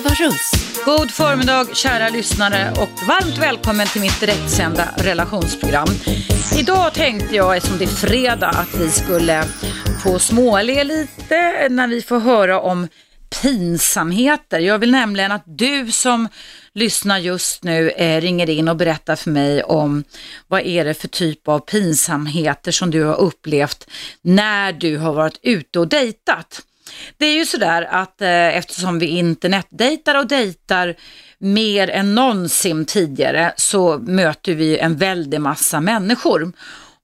Eva Russ. God förmiddag kära lyssnare och varmt välkommen till mitt direktsända relationsprogram. Idag tänkte jag, eftersom det är fredag, att vi skulle få småle lite när vi får höra om pinsamheter. Jag vill nämligen att du som lyssnar just nu eh, ringer in och berättar för mig om vad är det för typ av pinsamheter som du har upplevt när du har varit ute och dejtat. Det är ju sådär att eh, eftersom vi internetdejtar och dejtar mer än någonsin tidigare så möter vi en väldig massa människor.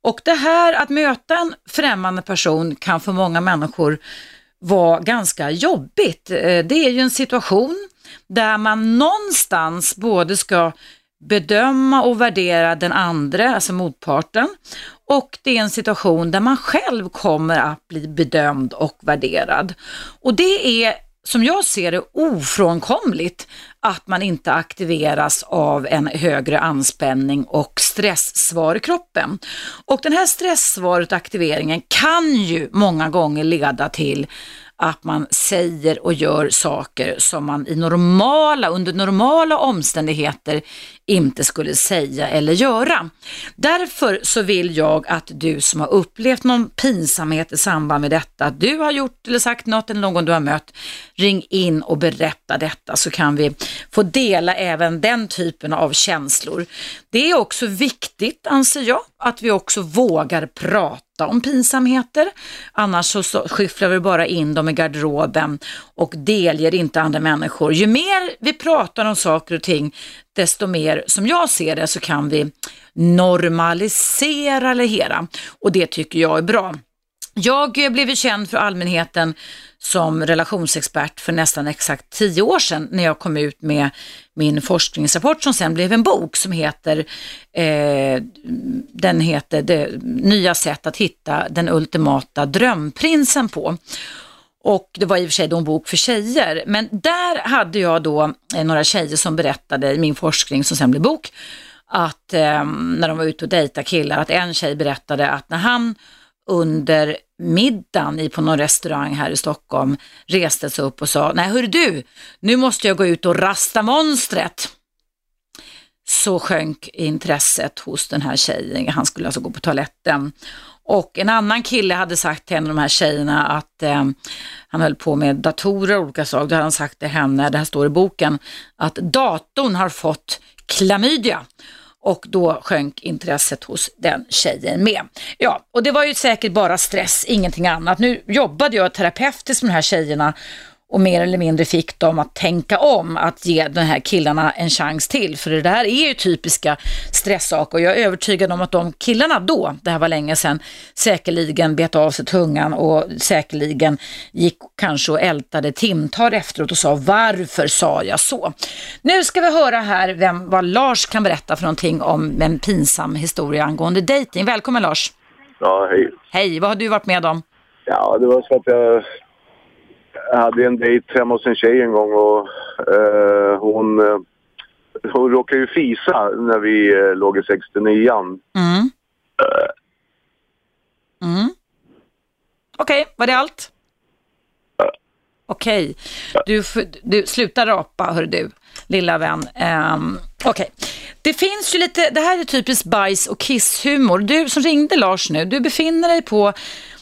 Och det här att möta en främmande person kan för många människor vara ganska jobbigt. Eh, det är ju en situation där man någonstans både ska bedöma och värdera den andra, alltså motparten, och det är en situation där man själv kommer att bli bedömd och värderad. Och det är som jag ser det ofrånkomligt att man inte aktiveras av en högre anspänning och stresssvar i kroppen. Och den här stresssvaret aktiveringen kan ju många gånger leda till att man säger och gör saker som man i normala, under normala omständigheter inte skulle säga eller göra. Därför så vill jag att du som har upplevt någon pinsamhet i samband med detta, att du har gjort eller sagt något eller någon du har mött, ring in och berätta detta så kan vi få dela även den typen av känslor. Det är också viktigt, anser jag, att vi också vågar prata om pinsamheter. Annars så, så skyfflar vi bara in dem i garderoben och delger inte andra människor. Ju mer vi pratar om saker och ting, desto mer, som jag ser det, så kan vi normalisera det hela. Och det tycker jag är bra. Jag blev ju känd för allmänheten som relationsexpert för nästan exakt tio år sedan när jag kom ut med min forskningsrapport som sen blev en bok som heter, eh, den heter det, Nya sätt att hitta den ultimata drömprinsen på. Och det var i och för sig då en bok för tjejer, men där hade jag då eh, några tjejer som berättade i min forskning som sen blev bok, att eh, när de var ute och dejtade killar, att en tjej berättade att när han under middagen på någon restaurang här i Stockholm reste sig upp och sa, nej hör du, nu måste jag gå ut och rasta monstret. Så sjönk intresset hos den här tjejen, han skulle alltså gå på toaletten. Och en annan kille hade sagt till en av de här tjejerna att eh, han höll på med datorer och olika saker. Då hade han sagt till henne, det här står i boken, att datorn har fått klamydia och då sjönk intresset hos den tjejen med. Ja, och det var ju säkert bara stress, ingenting annat. Nu jobbade jag terapeutiskt med de här tjejerna och mer eller mindre fick dem att tänka om, att ge de här killarna en chans till. För det där är ju typiska stressaker och jag är övertygad om att de killarna då, det här var länge sedan, säkerligen bet av sig tungan och säkerligen gick kanske och ältade timtal efteråt och sa varför sa jag så? Nu ska vi höra här vem, vad Lars kan berätta för någonting om en pinsam historia angående dating. Välkommen Lars! Ja, hej. Hej, vad har du varit med om? Ja, det var så att jag jag hade en dejt hemma hos en tjej en gång och eh, hon, eh, hon råkade ju fisa när vi eh, låg i 69 Mm. Mm. Okej, var det allt? Okej, du, du slutar rapa hör du, lilla vän. Um, Okej, det finns ju lite, det här är typiskt bajs och kisshumor. Du som ringde Lars nu, du befinner dig på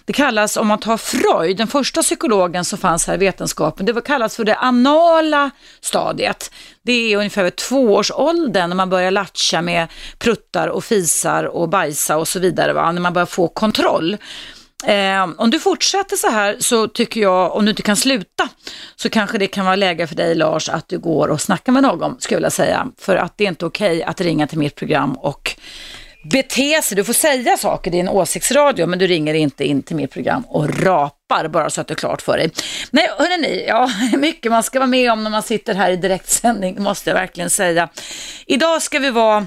det kallas, om man tar Freud, den första psykologen som fanns här i vetenskapen, det kallas för det anala stadiet. Det är ungefär vid tvåårsåldern när man börjar latcha med pruttar och fisar och bajsa och så vidare, va? när man börjar få kontroll. Eh, om du fortsätter så här så tycker jag, om du inte kan sluta, så kanske det kan vara läge för dig Lars att du går och snackar med någon, skulle jag vilja säga. För att det är inte okej att ringa till mitt program och bete sig. Du får säga saker, i en åsiktsradio, men du ringer inte in till mitt program och rapar, bara så att det är klart för dig. Nej, hörrni, ja, mycket man ska vara med om när man sitter här i direktsändning, måste jag verkligen säga. Idag ska vi vara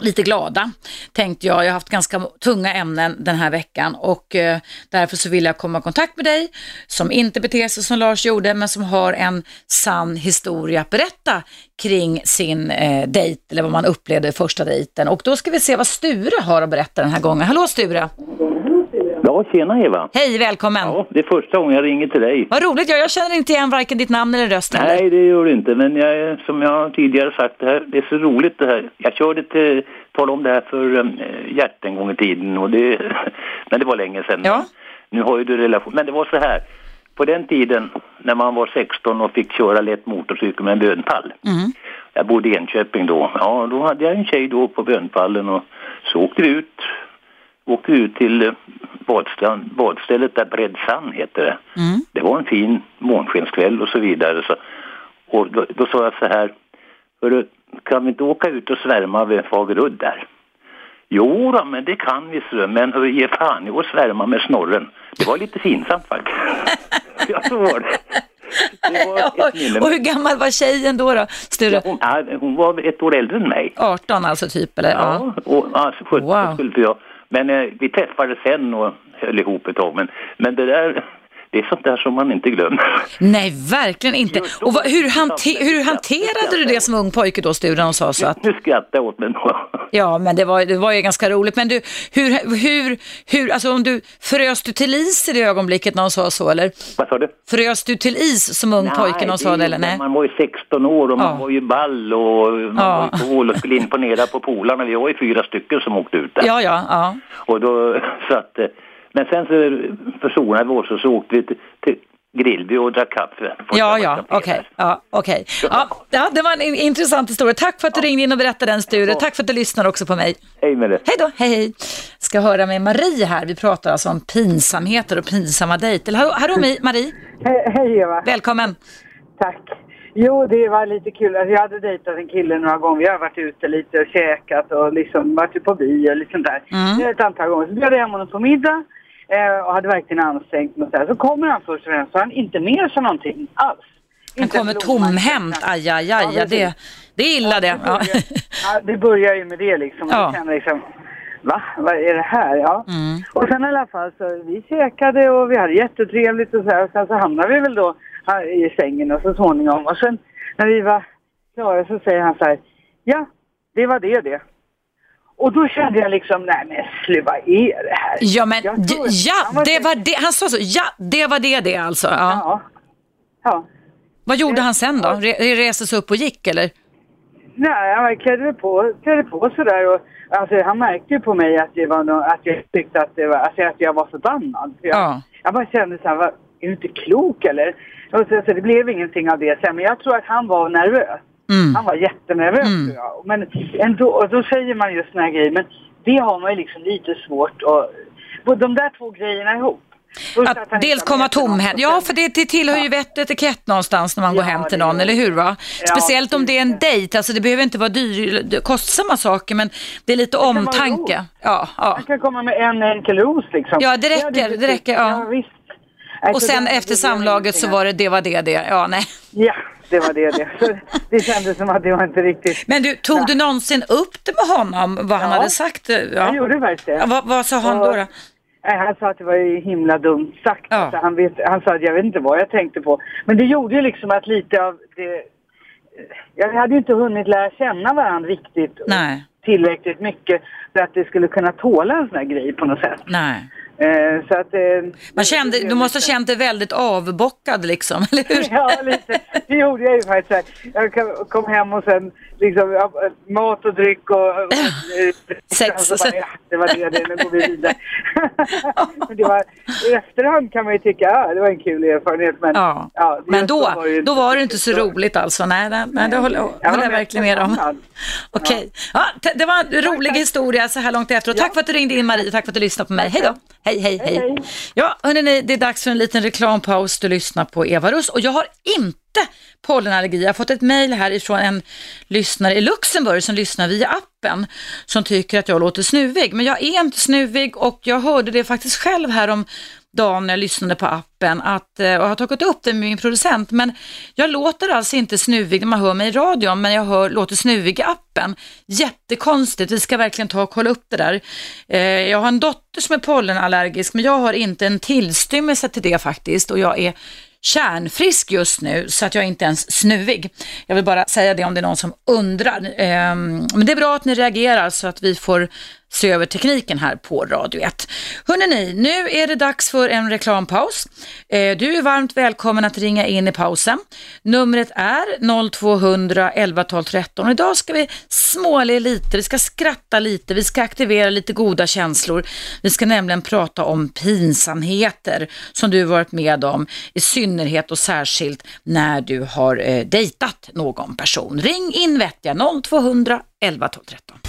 lite glada, tänkte jag. Jag har haft ganska tunga ämnen den här veckan och eh, därför så vill jag komma i kontakt med dig som inte beter sig som Lars gjorde, men som har en sann historia att berätta kring sin eh, dejt eller vad man upplevde första dejten. Och då ska vi se vad Sture har att berätta den här gången. Hallå Sture! Ja, tjena Eva. Hej, välkommen. Ja, det är första gången jag ringer till dig. Vad roligt, ja, jag känner inte igen varken ditt namn eller röst heller. Nej, det gör du inte. Men jag, som jag tidigare sagt, det, här, det är så roligt det här. Jag körde till, talade om det här för um, Gert en gång i tiden. Och det, men det var länge sedan. Ja. Nu har ju du relation. Men det var så här. På den tiden när man var 16 och fick köra lätt motorcykel med en bönpall. Mm. Jag bodde i Enköping då. Ja, då hade jag en tjej då på bönpallen och så åkte vi ut. Åkte ut till eh, badstrand, badstället där Bredsand heter det. Mm. Det var en fin månskenskväll och så vidare. Så, och då, då sa jag så här, Hörru, kan vi inte åka ut och svärma vid Fagerudd där? Jo då, men det kan vi, men hur ge fan i att svärma med snorren. Det var lite pinsamt faktiskt. ja, så var det. Det var och hur gammal var tjejen då? då? Sture? Hon, ja, hon var ett år äldre än mig. 18 alltså typ, eller? Ja. Ja, och, alltså 17 Wow. skulle jag. Men eh, vi träffades sen och höll ihop ett tag. Men, men det där, det är sånt där som man inte glömmer. Nej, verkligen inte. Och vad, hur, intressant. hante, hur hanterade du det som ung pojke då, Sture, när hon sa så att Nu skrattar jag åt mig då. Ja, men det var, det var ju ganska roligt. Men du, hur, hur, hur, alltså om du, frös du till is i det ögonblicket när hon sa så, eller? Vad sa du? Frös du till is som ung pojke när hon sa det, eller? Nej. Man var ju 16 år och man Ja. var ju ball och man Ja. var ju cool och skulle imponera på polarna. Vi var ju fyra stycken som åkte ut där. Ja, ja, ja. Och då, så att, eh, men sen så försonade vi oss och så åkte vi till, till Grillby och drack kaffe. Ja, ja, okej. Ja, okej. Ja, ja, det var en in- intressant historia. Tack för att du ringde in och berättade den, Sture. Tack för att du lyssnar också på mig. Hej med det. Hej då, hej hej. Ska höra med Marie här. Vi pratar alltså om pinsamheter och pinsamma dejter. Hallå, Marie, He- Hej Eva, välkommen. tack. Jo, det var lite kul. Alltså, jag hade dejtat en kille några gånger. Vi har varit ute lite och käkat och liksom varit på bio och lite sånt där. Mm. Ett antal gånger. Så bjöd jag hem honom på middag eh, och hade verkligen ansträngt mig. Så, så kommer han först och främst så han inte med sig någonting alls. Han kommer tomhänt. Aj, aj, aj. Ja, Ja, det, det är illa det. Ja. Ja, det börjar ju med det liksom. Ja. Känner liksom, va? Vad är det här? Ja. Mm. Och sen i alla fall så vi käkade och vi hade jättetrevligt och så här. Och sen så hamnade vi väl då här i sängen och så småningom. Och sen när vi var klara så säger han så här, ja, det var det det. Och då kände jag liksom, nej men slu, vad är det här? Ja, men tror- ja, han det var det. Han sa så. Ja, det var det det alltså. Ja. Ja. Ja. Vad gjorde han sen då? Re reste sig upp och gick eller? Nej, han klädde på, klädde på sådär och alltså, han märkte ju på mig att, det var no, att jag tyckte att, det var, alltså, att jag var förbannad. För jag, Ja. jag bara kände så här, "Va, är du inte klok eller? Och så, så det blev ingenting av det sen, men jag tror att han var nervös. Mm. Han var jättenervös Mm. jag. Men ändå, och då säger man just såna här grejer, men det har man ju liksom lite svårt att... De där två grejerna ihop. Att Att dels komma tomhänt. Ja, för det, det tillhör ju vett och etikett någonstans när man går Ja, hem till det någon, eller hur? va? Ja, Speciellt om det är en dejt. Alltså det behöver inte vara dyr, kostsamma saker, men det är lite vara omtanke. Ja, ja. Han kan komma med en enkel ros liksom. Ja, det räcker, det räcker, ja. visst. Och Alltså, sen det- efter det samlaget så var det det var det det. Ja, nej. Ja, det var det det. Så det kändes som att det var inte riktigt... Men du, tog du någonsin upp det med honom, vad han Ja. hade sagt? Jag Ja. gjorde faktiskt det. Ja, vad, vad sa han då? då? Nej, Han sa att det var ju himla dumt sagt. Ja. Alltså, han, vet, han sa att jag vet inte vad jag tänkte på. Men det gjorde ju liksom att lite av det... Jag hade ju inte hunnit lära känna varandra riktigt Nej, tillräckligt mycket för att det skulle kunna tåla en sån här grej på något sätt. nej. Eh, så att, eh, Man kände, du måste ha känt dig väldigt avbockad liksom, eller hur? Ja, lite. Det gjorde jag ju faktiskt. Jag kom hem och sen liksom ja, mat och dryck och... och Sex. Så bara, ja, det var det, det, nu går vi vidare. Men det var, I efterhand kan man ju tycka, ja, det var en kul erfarenhet. Men, Ja, ja, men då, var ju då var det inte så roligt alltså. Nej, nej, nej det håller, Jag håller jag verkligen med om. Okej, ja, t- det var en rolig historia så här långt efter. Och tack för att du ringde in Marie, tack för att du lyssnade på mig. Hej då! Hej, hej, Hej, hej. hej. Ja, hörni, det är dags för en liten reklampaus. Du lyssnar på Eva Russ och jag har inte pollenallergi. Jag har fått ett mejl här ifrån en lyssnare i Luxemburg som lyssnar via appen som tycker att jag låter snuvig. Men jag är inte snuvig och jag hörde det faktiskt själv här om dagen när jag lyssnade på appen att, eh, och har tagit upp det med min producent. Men jag låter alltså inte snuvig när man hör mig i radion, men jag hör, låter snuvig i appen. Jättekonstigt, vi ska verkligen ta och kolla upp det där. Eh, jag har en dotter som är pollenallergisk, men jag har inte en tillstymmelse till det faktiskt och jag är kärnfrisk just nu så att jag inte ens snuvig. Jag vill bara säga det om det är någon som undrar. Ehm, men det är bra att ni reagerar så att vi får se över tekniken här på Radio 1. Hörrni, nu är det dags för en reklampaus. Eh, du är varmt välkommen att ringa in i pausen. Numret är 0200 11 12 13. Idag ska vi småle lite, vi ska skratta lite, vi ska aktivera lite goda känslor. Vi ska nämligen prata om pinsamheter som du varit med om, i synnerhet och särskilt när du har eh, dejtat någon person. Ring in vettiga 0200 11 12 13.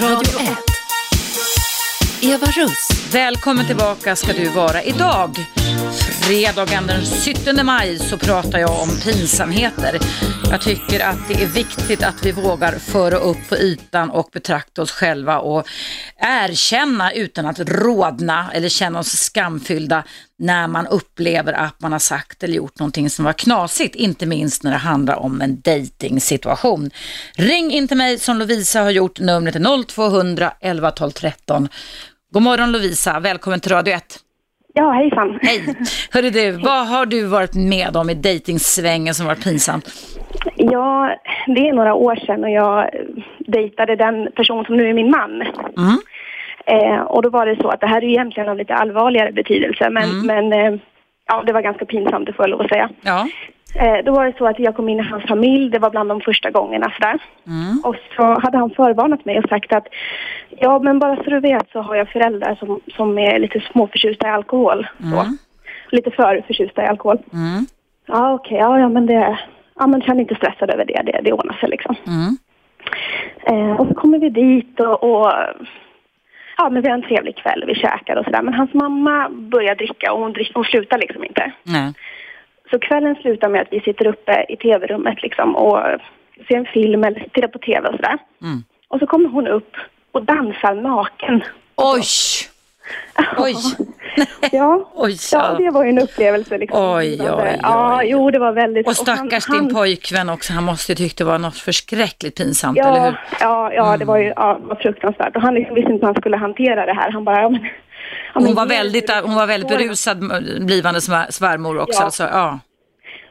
Radio 1. Eva Russ. Välkommen tillbaka ska du vara. Idag, fredagen den 17 maj, så pratar jag om pinsamheter. Jag tycker att det är viktigt att vi vågar föra upp på ytan och betrakta oss själva och erkänna utan att rådna eller känna oss skamfyllda när man upplever att man har sagt eller gjort någonting som var knasigt, inte minst när det handlar om en dejtingsituation. Ring in till mig som Lovisa har gjort, numret är 0200 11 12 13. God morgon Lovisa, välkommen till Radio 1. Ja, hejsan. Hej! Hörru du, vad har du varit med om i dejtingsvängen som varit pinsamt? Ja, det är några år sedan och jag dejtade den person som nu är min man. Mm. Eh, och då var det så att det här är egentligen av lite allvarligare betydelse, men, Mm. men eh, ja, det var ganska pinsamt, det får jag lov att säga. Ja. Eh, då var det så att jag kom in i hans familj, det var bland de första gångerna sådär. Mm. Och så hade han förvarnat mig och sagt att ja, men bara så du vet så har jag föräldrar som, som är lite småförtjusta i alkohol. Mm. Lite för förtjusta i alkohol. Mm. Ja, okej, ja, ja, men det, ja, men känn inte stressad över det, det, det ordnar sig liksom. Mm. Eh, och så kommer vi dit och, och ja, men vi har en trevlig kväll, vi käkar och sådär. Men hans mamma börjar dricka och hon, drick, hon slutar liksom inte. Nej. Så kvällen slutar med att vi sitter uppe i tv-rummet liksom och ser en film eller tittar på tv och sådär. Mm. Och så kommer hon upp och dansar naken. Oj! Oj! Ja, Oj, ja ja. det var ju en upplevelse. Liksom. Oj, oj, oj. Ja, jo, det var väldigt... Och stackars han- din pojkvän också, han måste ju tyckt det var något förskräckligt pinsamt, eller Ja, hur? Mm. ja, ja det var ju ja, det var fruktansvärt. Och han liksom visste inte hur han skulle hantera det här. Han bara, ja men... Ja, Hon var väldigt, dig. hon var väldigt berusad, blivande svär- svärmor också. Ja. Alltså, ja.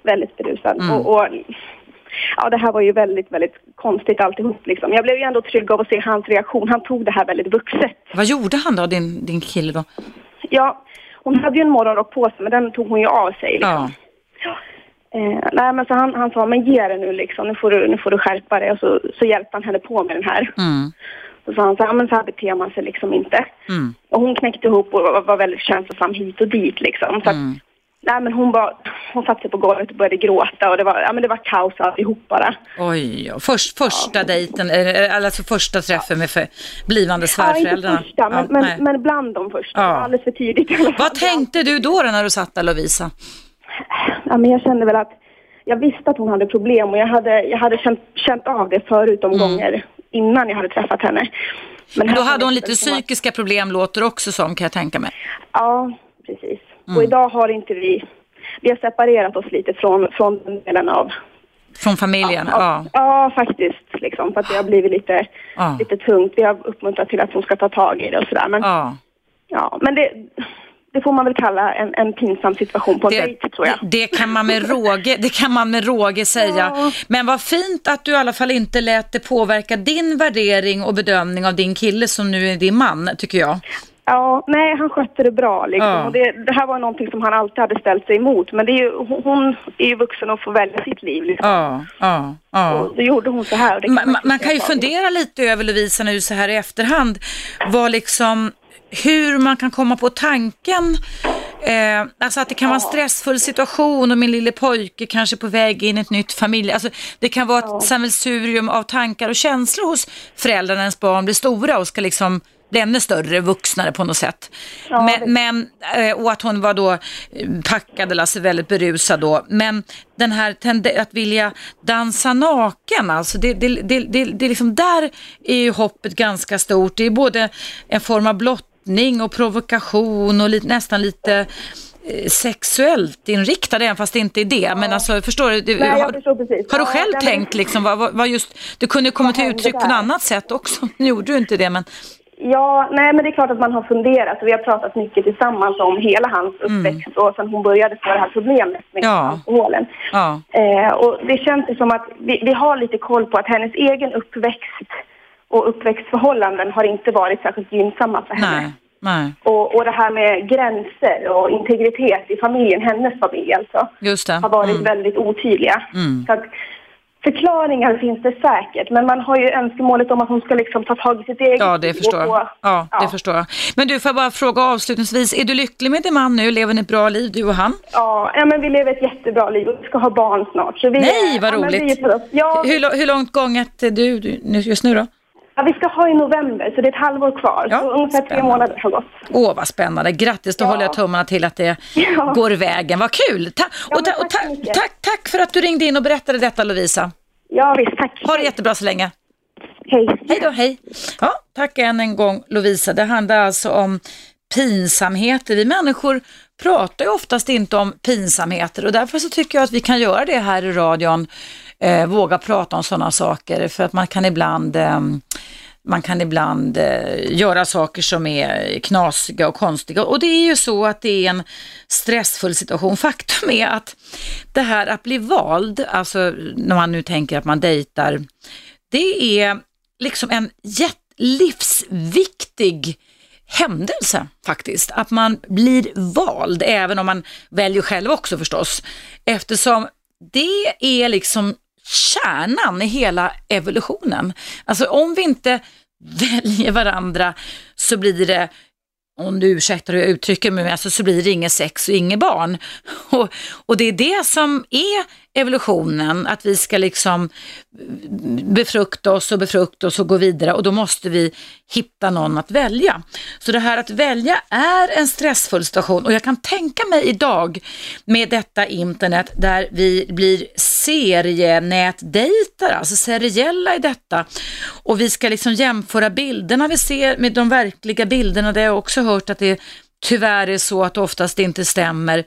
Väldigt berusad. Mm. Och, och, ja, det här var ju väldigt, väldigt konstigt alltihop liksom. Jag blev ju ändå trygg av att se hans reaktion. Han tog det här väldigt vuxet. Vad gjorde han då, din, din kille då? Ja, hon hade ju en morgonrock på sig, men den tog hon ju av sig. Liksom. Ja. Eh, nej, men så han, han sa, men ge det nu liksom, nu får du, nu får du skärpa dig. Och så, så hjälpte han henne på med den här. Mm. Så sa han så här, men så här beter man sig liksom inte. Mm. Och hon knäckte ihop och var, var väldigt känslosam hit och dit liksom. Så att, Mm. nej, men hon, bara, hon satte sig på golvet och började gråta och det var, ja, men det var kaos alltihop bara. Oj, ja. Först, första dejten, eller alltså första träffen med för, blivande Ja, svärföräldrarna. inte första, men, Ja, men, men bland de första. Ja. Alldeles för tidigt. Vad tänkte du då, då när du satt där Lovisa? Ja, men jag kände väl att jag visste att hon hade problem och jag hade, jag hade känt, känt av det förut om gånger innan jag hade träffat henne. Men. Då hade hon lite som att- psykiska problem låter också som kan jag tänka mig. Ja, precis. Mm. Och idag har inte vi, vi har separerat oss lite från, från den delen av Från familjen? Ja. Ja, ja faktiskt. Liksom, för att det har blivit lite, Ja. lite tungt. Vi har uppmuntrat till att hon ska ta tag i det och sådär. Men, ja. ja. men det, det får man väl kalla en, en pinsam situation på en Det, dejt, tror jag. det, kan man med råge, det kan man med råge säga. Ja. Men vad fint att du i alla fall inte lät det påverka din värdering och bedömning av din kille som nu är din man, tycker jag. Ja, nej, han skötte det bra. Liksom. Ja. Och det, det här var någonting som han alltid hade ställt sig emot. Men det är ju, hon- är ju vuxen och får välja sitt liv. Liksom. Ja, ja, ja. Och då gjorde hon så här. Det Man, man, man kan ju fundera lite över Lovisa nu så här i efterhand, vad liksom, hur man kan komma på tanken, eh, alltså att det kan vara en stressfull situation och min lille pojke kanske på väg in i ett nytt familj, alltså det kan vara ett sammelsurium av tankar och känslor hos föräldrarna när ens barn blir stora och ska liksom bli ännu större, vuxnare på något sätt. Ja, men, men, eh, och att hon var då eh, packad eller alltså väldigt berusad då. Men den här att vilja dansa naken, alltså det, det, det, det, det är liksom där är ju hoppet ganska stort. Det är både en form av blottning och provokation och lite, nästan lite eh, sexuellt inriktad, även fast det inte är det. Men alltså, förstår du? Nej, har, förstår har du Ja, själv men- tänkt liksom, vad, vad, just, det kunde komma till uttryck på något annat sätt också. Nu gjorde du inte det, men Ja, nej men det är klart att man har funderat och vi har pratat mycket tillsammans om hela hans uppväxt och sen hon började få det här problemet med Ja. alkoholen. Ja. Eh, och det känns som att vi, vi har lite koll på att hennes egen uppväxt och uppväxtförhållanden har inte varit särskilt gynnsamma för henne. Nej. Nej. Och, och det här med gränser och integritet i familjen, hennes familj alltså, har varit Mm. väldigt otydliga. Mm. Så att förklaringar finns det säkert, men man har ju önskemålet om att hon ska liksom ta tag i sitt eget Ja, det förstår och jag. få- Ja, det Ja. förstår jag. Men du, får jag bara fråga avslutningsvis, är du lycklig med din man nu? Lever ni ett bra liv, du och han? Ja, ja, men vi lever ett jättebra liv och vi ska ha barn snart. Så vi Nej, vad ja, vi roligt. Ja, Hur, lo- hur långt gånget är du, just nu då? Ja, vi ska ha i november, så det är ett halvår kvar. Ja, så ungefär tre spännande. månader har gått. Åh, vad spännande. Grattis, då Ja. håller jag tummarna till att det Ja. går vägen. Vad kul! Ta- Ja, och ta- tack ta- tack, tack för att du ringde in och berättade detta, Lovisa. Ja, visst. Tack. Ha det jättebra så länge. Hej. Hej då, hej. Ja, tack än en gång Lovisa. Det handlar alltså om pinsamheter. Vi människor pratar ju oftast inte om pinsamheter och därför så tycker jag att vi kan göra det här i radion. Eh, våga prata om sådana saker för att man kan ibland eh, man kan ibland eh, göra saker som är knasiga och konstiga och det är ju så att det är en stressfull situation. Faktum är att det här att bli vald, alltså när man nu tänker att man dejtar, det är liksom en livsviktig händelse faktiskt. Att man blir vald, även om man väljer själv också förstås. Eftersom det är liksom kärnan i hela evolutionen. Alltså om vi inte väljer varandra så blir det om du ursäktar hur jag uttrycker mig, alltså så blir det inget sex och inget barn. Och, och det är det som är evolutionen, att vi ska liksom befrukta oss och befrukta oss och gå vidare och då måste vi hitta någon att välja. Så det här att välja är en stressfull situation och jag kan tänka mig idag med detta internet där vi blir serienätdejtar, alltså seriella i detta och vi ska liksom jämföra bilderna vi ser med de verkliga bilderna. Det har jag också hört att det är tyvärr är så att oftast inte stämmer.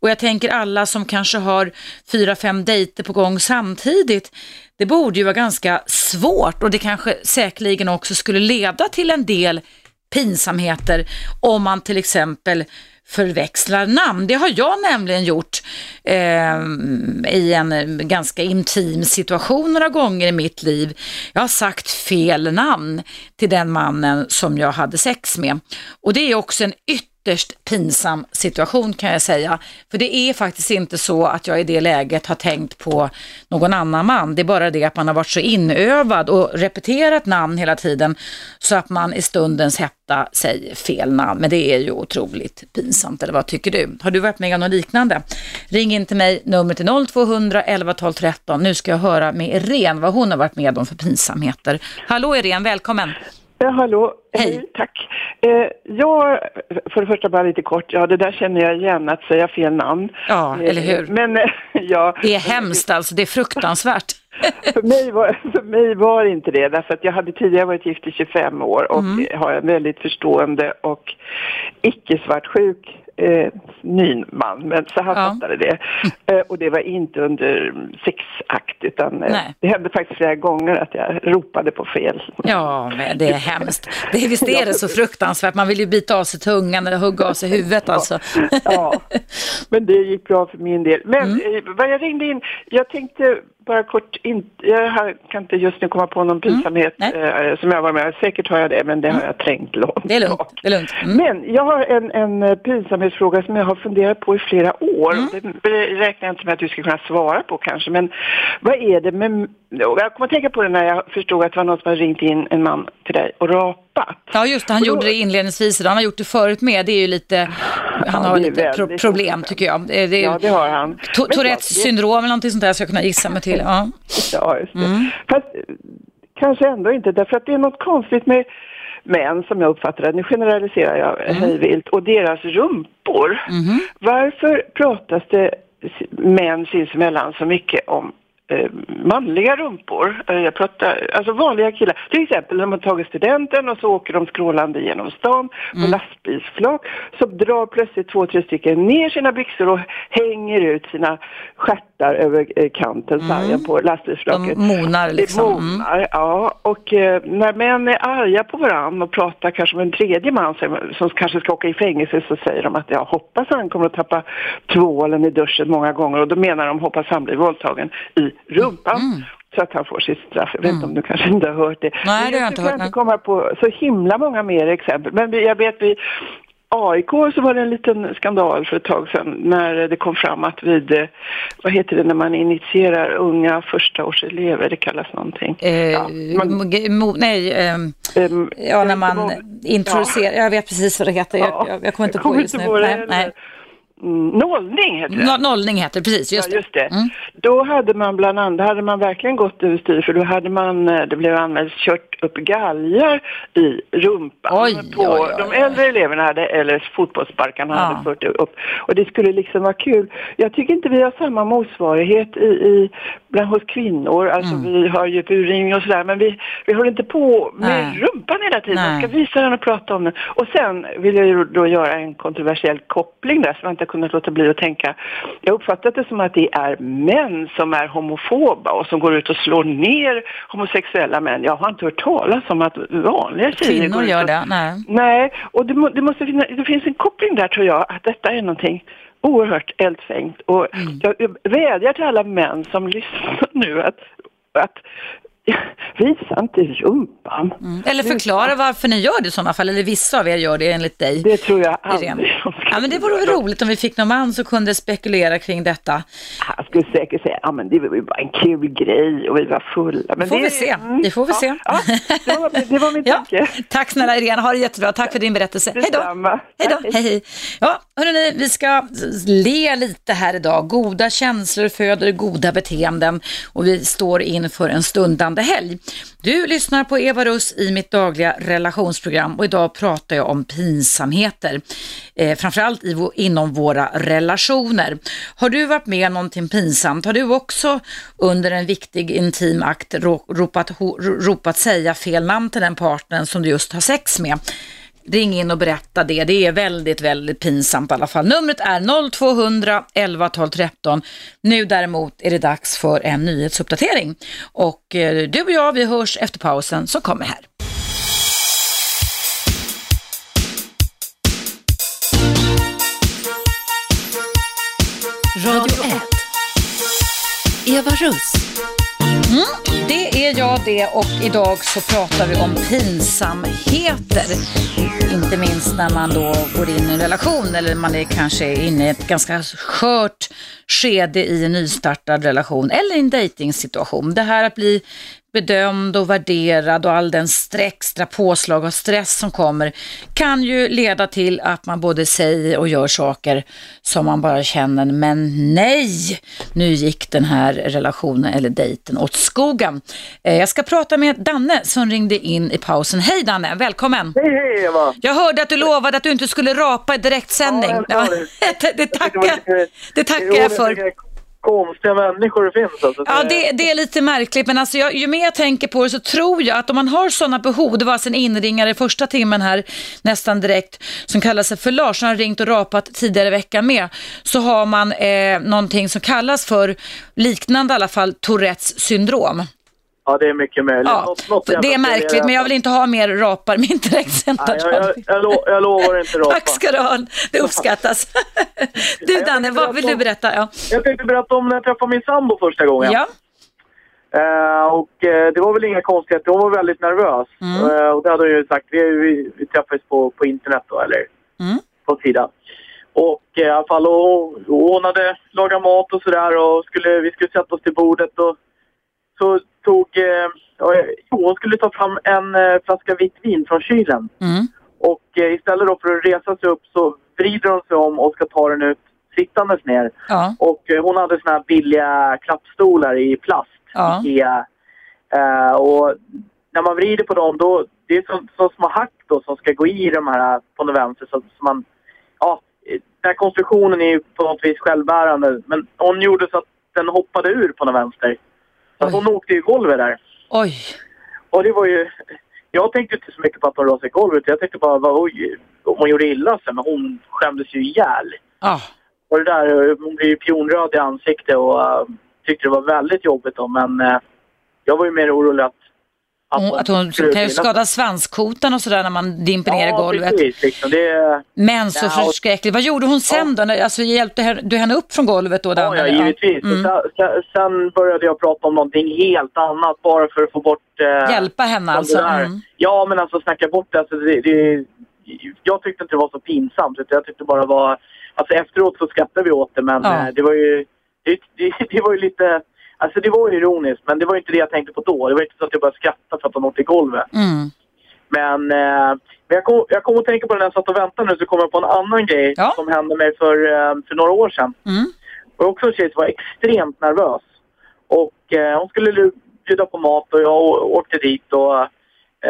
Och jag tänker alla som kanske har fyra, fem dejter på gång samtidigt. Det borde ju vara ganska svårt och det kanske säkerligen också skulle leda till en del pinsamheter om man till exempel förväxlar namn. Det har jag nämligen gjort eh, i en ganska intim situation några gånger i mitt liv. Jag har sagt fel namn till den mannen som jag hade sex med. Och det är också en ytterst pinsam situation kan jag säga. För det är faktiskt inte så att jag i det läget har tänkt på någon annan man. Det är bara det att man har varit så inövad och repeterat namn hela tiden så att man i stundens hetta säger fel namn. Men det är ju otroligt pinsamt, eller vad tycker du? Har du varit med om något liknande? Ring in till mig, nummer till 0200 11 12 13. Nu ska jag höra med Irene vad hon har varit med om för pinsamheter. Hallå Irene, välkommen! Ja, hallå. Hej. Tack. Eh, jag, för det första bara lite kort, ja det där känner jag igen, att säga fel namn. Ja, Eh, eller hur? Men eh, ja, Det är hemskt alltså, det är fruktansvärt. för mig, var, för mig var inte det, därför att jag hade tidigare varit gift i 25 år och Mm. har en väldigt förstående och icke-svartsjuk eh, ny man, men så han Ja. fattade det. Eh, och det var inte under sexakt, utan eh, det hände faktiskt flera gånger att jag ropade på fel. Ja, men det är hemskt. Det, visst är det så fruktansvärt, man vill ju bita av sig tungan eller hugga av sig huvudet alltså. Ja, men det gick bra för min del. Men Mm. eh, vad jag ringde in, jag tänkte bara kort, in, jag kan inte just nu komma på någon pinsamhet Mm. Eh, som jag var med Säkert har jag det, men det har jag trängt långt Det är lugnt. bak. Det är lugnt. Mm. Men jag har en, en eh, pinsamhetsfråga som jag har funderat på i flera år. Mm. Det räknar jag inte med att du ska kunna svara på kanske, men vad är det med... Jag kommer att tänka på det när jag förstod att det var någon som hade ringt in en man till dig och rapat. Ja, just det. Han då- gjorde det inledningsvis idag. Han har gjort det förut med. Det är ju lite, han har lite pro problem tycker jag. Det, är, Ja, det har han. Tourettes syndrom eller någonting sånt där ska jag kunna gissa mig till. Ja. Ja, just det. Mm. Fast eh, kanske ändå inte, därför att det är något konstigt med män som jag uppfattar det, nu generaliserar jag Mm. hej vilt, och deras rumpor. Mhm. Varför pratas det män sinsemellan så mycket om eh, manliga rumpor? Eh, jag pratar, alltså vanliga killar. Till exempel när man tagit studenten och så åker de skrålande genom stan på Mm. lastbilsflak så drar plötsligt två, tre stycken ner sina byxor och hänger ut sina stjärtar tittar över eh, kanten, sargen på De lastbilsflaket. monar Det liksom. Mm. monar, ja. Och eh, när män är arga på varandra och pratar kanske med en tredje man som, som kanske ska åka i fängelse så säger de att jag hoppas han kommer att tappa tvålen i duschen många gånger och då menar de hoppas han blir våldtagen i rumpan. Mm. Så att han får sitt straff. Jag vet inte om du kanske inte har hört det. Nej, det har jag inte kan hört, nej. inte komma på så himla många mer exempel. Men jag vet vi AIK så var det en liten skandal för ett tag sedan när det kom fram att vid, eh, vad heter det när man initierar unga förstaårselever, det kallas någonting. Eh, Ja, man- mo- nej, Ehm, ja när man introducerar, jag vet precis vad det heter, Ja, jag, jag kommer inte jag på kommer just inte nu. på nej, nej. Mm, nollning heter det. No, nollning heter det, precis, just ja, just det. Mm. Då hade man bland annat, hade man verkligen gått överstyr för då hade man, eh, det blev anmält, kört upp galgar i rumpan Oj, på oj, oj, de äldre eleverna hade, eller fotbollssparkarna Ja. hade fört upp. Och det skulle liksom vara kul. Jag tycker inte vi har samma motsvarighet i, i bland hos kvinnor, alltså Mm. vi har ju buring och sådär, men vi, vi håller inte på med Nej. rumpan hela tiden. Nej. Man ska visa den och prata om den. Och sen vill jag ju då göra en kontroversiell koppling där som jag inte kunnat låta bli att tänka. Jag har uppfattat det som att det är män som är homofoba och som går ut och slår ner homosexuella män. Jag har inte hört talas om att vanliga tjejer Kvinnor går ut gör det, nej. Nej, och det, må, det måste finna, det finns en koppling där tror jag, att detta är någonting oerhört eldfängt. Och Mm. jag, jag vädjar till alla män som lyssnar nu att, att visa inte rumpan. Eller förklara varför ni gör det i sådana fall, eller vissa av er gör det enligt dig. Det tror jag aldrig Ja, men det vore väl roligt om vi fick någon man som kunde spekulera kring detta. Han skulle säkert säga, ja men det var ju bara en kul grej och vi var fulla. Men Får det, vi se. Mm, Det får vi ja, se. Ja, det, var, det var min Ja, tanke. tack snälla Irene, ha det jättebra. Tack för din berättelse. Hej då. Hej då. Hej. Ja, hörrni, vi ska le lite här idag. Goda känslor föder goda beteenden och vi står inför en kommande helg. Du lyssnar på Eva Russ i mitt dagliga relationsprogram och idag pratar jag om pinsamheter. Eh, framförallt i, inom våra relationer. Har du varit med om någonting pinsamt? Har du också under en viktig intim akt ropat, ho, ropat säga fel namn till den partnern som du just har sex med? Ring in och berätta det. Det är väldigt, väldigt pinsamt i alla fall. Numret är 0200 11 12 13. Nu däremot är det dags för en nyhetsuppdatering. Och eh, du och jag, vi hörs efter pausen som kommer här. Radio 1. Eva Russ. Det är jag det och idag så pratar vi om pinsamheter. Inte minst när man då går in i en relation eller man är kanske inne i ett ganska skört skede i en nystartad relation eller i en dejtingsituation. Det här att bli bedömd och värderad och all den extra påslag och stress som kommer kan ju leda till att man både säger och gör saker som man bara känner, men nej, nu gick den här relationen eller dejten åt skogen. Eh, Jag ska prata med Danne som ringde in i pausen. Hej Danne, välkommen! Hej, hej Eva! Jag hörde att du lovade att du inte skulle rapa i direktsändning. Ja, jag sa det. det, det, tackar, det tackar jag för. Konstiga människor det finns alltså. Ja, det, det är lite märkligt, men alltså jag, ju mer jag tänker på det så tror jag att om man har sådana behov, det var alltså en inringare i första timmen här nästan direkt som kallar sig för Lars, som har ringt och rapat tidigare i veckan med, så har man eh, någonting som kallas för, liknande i alla fall, Tourettes syndrom. Ja, det är mycket möjligt. Ja, Något- något det är märkligt, men jag vill inte ha mer rapar med. Nej, jag, jag, jag, lo, jag lovar inte rapa. Tack ska du ha, det uppskattas. du Danne, vad vill du berätta? Ja. Jag tänkte berätta om när jag träffade min sambo första gången. ja. Eh, och eh, det var väl inga konstigheter. Hon var väldigt nervös. Mm. Eh, och det hade hon ju sagt. Vi, vi, vi träffades på, på internet då, eller Mm. på sidan. Och i alla fall, och, och hon hade lagat mat och sådär och skulle, vi skulle sätta oss till bordet och så tog, eh, ja, jo, hon skulle ta fram en eh, flaska vitt vin från kylen. Mm. Och eh, istället då för att resa sig upp så vrider hon sig om och ska ta den ut sittandes ner. Ja. Och eh, hon hade såna här billiga klappstolar i plast. Ja. Ikea. Eh, och när man vrider på dem då, det är som, som små hack då som ska gå i de här på den vänster så, så man, ja, eh, den här konstruktionen är ju på något vis självbärande. Men hon gjorde så att den hoppade ur på den vänster. Så hon åkte i golvet där. Oj. Och det var ju... Jag tänkte inte så mycket på att hon rasade i golvet. Jag tänkte bara, vad, oj, hon gjorde illa sig. Men hon skämdes ju ihjäl. Ja. Och det där, hon blev ju pionröd i ansiktet och uh, tyckte det var väldigt jobbigt då. Men uh, jag var ju mer orolig att... Hon, att hon kan ju skada svanskotan och sådär när man dimper ner i golvet. precis. Liksom. Det, Men så Ja, förskräckligt. Vad gjorde hon sen då? När- Alltså hjälpte du henne upp från golvet då? ja, ja, givetvis. Mm. Sen, började jag prata om någonting helt annat bara för att få bort... Uh, Hjälpa henne alltså? Mm. Ja, men alltså snacka bort det. Alltså, det, det. Jag tyckte inte det var så pinsamt. utan Jag tyckte bara var... Alltså efteråt så skrattade vi åt det, men Ja. eh, det var ju... Det, det, det var ju lite... Alltså det var ju ironiskt, men det var ju inte det jag tänkte på då. Det var inte så att jag började skratta för att hon åkte i golvet. Mm. Men, eh, men jag, kom, jag kom att tänka på det när jag satt och väntade nu så kom jag på en annan grej Ja. som hände mig för, eh, för några år sedan. Mm. Och också en tjej som var extremt nervös. Och eh, hon skulle bjuda på mat och jag åkte dit och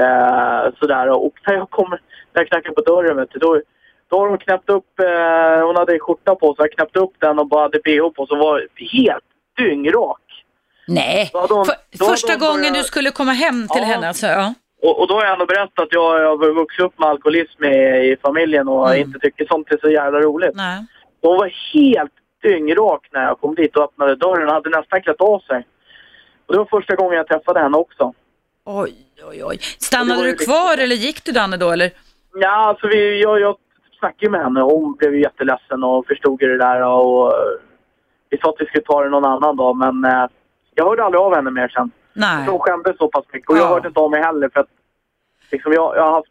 eh, sådär. Och när jag kom, när jag knackade på dörren vet du, då, då har hon knäppt upp, eh, hon hade skjorta på sig, jag knäppte upp den och bara hade bh på sig och var helt dyngrak. Nej, Då För, då första gången börjat- du skulle komma hem till Ja. henne alltså? Ja. Och, och då har jag ändå berättat att jag, jag har vuxit upp med alkoholism i, i familjen och Mm. inte tycker sånt är så jävla roligt. Nej. Hon var helt dyngrak när jag kom dit och öppnade dörren och hade nästan klätt av sig. Och det var första gången jag träffade henne också. Oj, oj, oj. Stannade du riktigt kvar eller gick du Danne då eller? Ja, alltså vi, jag, jag snackade med henne och hon blev jätteledsen och förstod det där och eh, vi sa att vi skulle ta det någon annan dag men eh, jag hörde aldrig av henne mer sen. Nej. Hon skämdes så pass mycket och jag Ja. hörde inte av mig heller för att liksom jag, jag har haft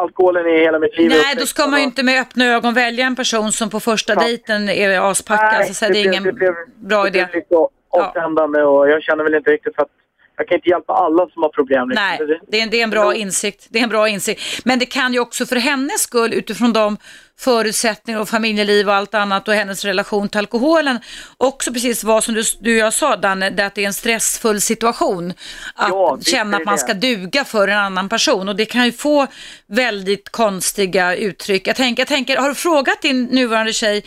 alkoholen i hela mitt liv. Nej, då ska man ju inte med öppna ögon välja en person som på första Ja. dejten är aspackad. Nej, så säga, det är blev- ingen det blev- bra det idé. blev lite avtändande och jag känner väl inte riktigt för att jag kan inte hjälpa alla som har problem. Liksom. Nej, Det- det är, en, det är en bra insikt. Det är en bra insikt. Men det kan ju också för hennes skull, utifrån de förutsättningar och familjeliv och allt annat och hennes relation till alkoholen, också precis vad som du, du och jag sa Danne, det att det är en stressfull situation. Att Ja, känna att man ska duga för en annan person och det kan ju få väldigt konstiga uttryck. Jag tänker, jag tänker har du frågat din nuvarande tjej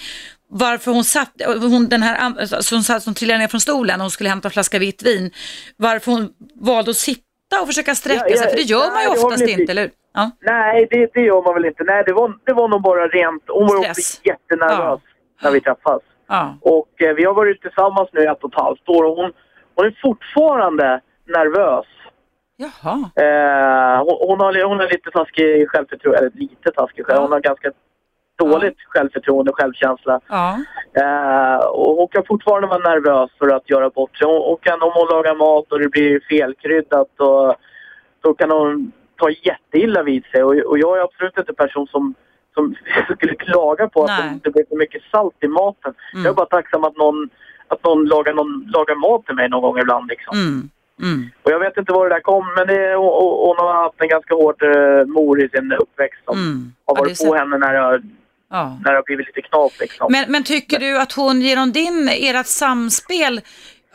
varför hon satt, hon, den här an- som, satt, som trillade ner från stolen och hon skulle hämta en flaska vitt vin, varför hon valde att sitta och försöka sträcka Ja, ja, sig, för det gör man ju nej, det var oftast inte- inte, eller hur? Ja. Nej, det, det gör man väl inte. Nej, det var, det var nog bara rent... Hon var Stress. också jättenervös när vi träffas. Och eh, vi har varit tillsammans nu i ett och ett halvt år och hon, hon är fortfarande nervös. Jaha. Eh, hon, hon, har, hon har lite taskig självförtroende, eller lite taskig själv. Hon har ganska dåligt självförtroende och självkänsla. Ja. Eh, och hon kan fortfarande vara nervös för att göra bort sig. Hon, hon kan, om hon lagar mat och det blir felkryddat och, då kan hon ta jätteilla vid sig. Och, och jag är absolut inte en person som, som skulle klaga på att Nej. det blir för mycket salt i maten. Mm. Jag är bara tacksam att någon, att någon, lagar, någon lagar mat till mig någon gång ibland. Liksom. Mm. Mm. Och jag vet inte var det där kom, men det, och, hon har haft en ganska hård eh, mor i sin uppväxt som Mm. har Ja, varit är på henne när har- Ja. när det har blivit lite knap. Liksom. Men, men tycker du att hon genom din, ert samspel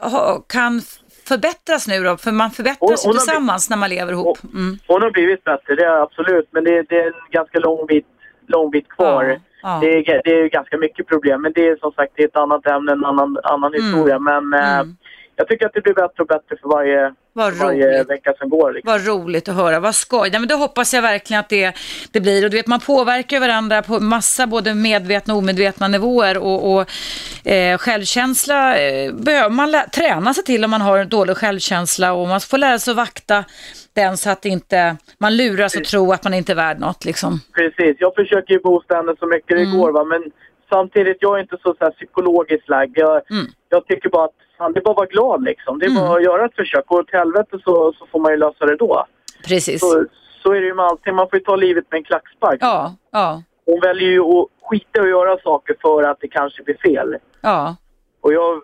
ha, kan förbättras nu då? För man förbättras Hon- hon tillsammans när man lever ihop. Mm. Hon har blivit bättre, det är absolut. Men det, det är en ganska lång bit, lång bit kvar. Ja, ja. Det, är, det är ganska mycket problem. Men det är som sagt det är ett annat ämne, en annan, annan Mm. historia. Men eh, Mm. Jag tycker att det blir bättre och bättre för varje, varje vecka som går. Liksom. Vad roligt att höra, vad skoj. Nej, men då hoppas jag verkligen att det, det blir. Och du vet, man påverkar varandra på massa både medvetna och omedvetna nivåer. Och, och eh, självkänsla eh, behöver man träna sig till om man har en dålig självkänsla. Och man får lära sig att vakta den så att inte man luras och tror att man inte är värd något. Liksom. Precis, jag försöker ju boosta henne så mycket det Mm. går. Va? Men samtidigt, jag är inte så, så här, psykologiskt lagd. Jag, Mm. jag tycker bara att fan, det är bara att vara glad liksom. Det är bara att göra ett försök. Går det till helvete så, så får man ju lösa det då. Precis. Så, så är det ju med allting. Man får ju ta livet med en klackspark. Ja, ja, Hon väljer ju att skita och göra saker för att det kanske blir fel. ja. Och jag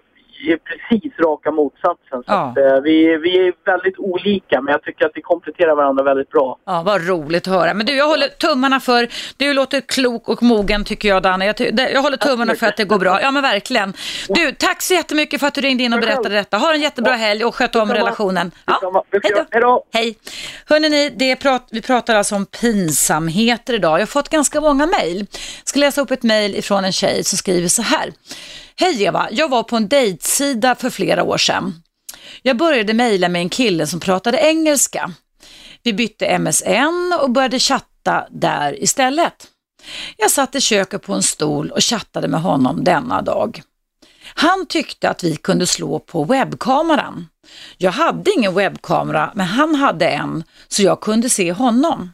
är precis raka motsatsen. Så Ja. att, eh, vi, vi är väldigt olika, men jag tycker att vi kompletterar varandra väldigt bra. Ja, vad roligt att höra. Men du, jag håller tummarna för, du låter klok och mogen tycker jag Danne. Jag, jag håller tummarna för att det går bra. Ja men verkligen. Du, tack så jättemycket för att du ringde in och berättade detta. Ha en jättebra helg och sköt om relationen. Ja, hej då. Hej. Hörrni, det prat, vi pratar alltså om pinsamheter idag. Jag har fått ganska många mejl. Jag ska läsa upp ett mejl ifrån en tjej som skriver så här. Hej Eva, jag var på en dejtsida för flera år sedan. Jag började mejla med en kille som pratade engelska. Vi bytte MSN och började chatta där istället. Jag satt i köket på en stol och chattade med honom denna dag. Han tyckte att vi kunde slå på webbkameran. Jag hade ingen webbkamera, men han hade en, så jag kunde se honom.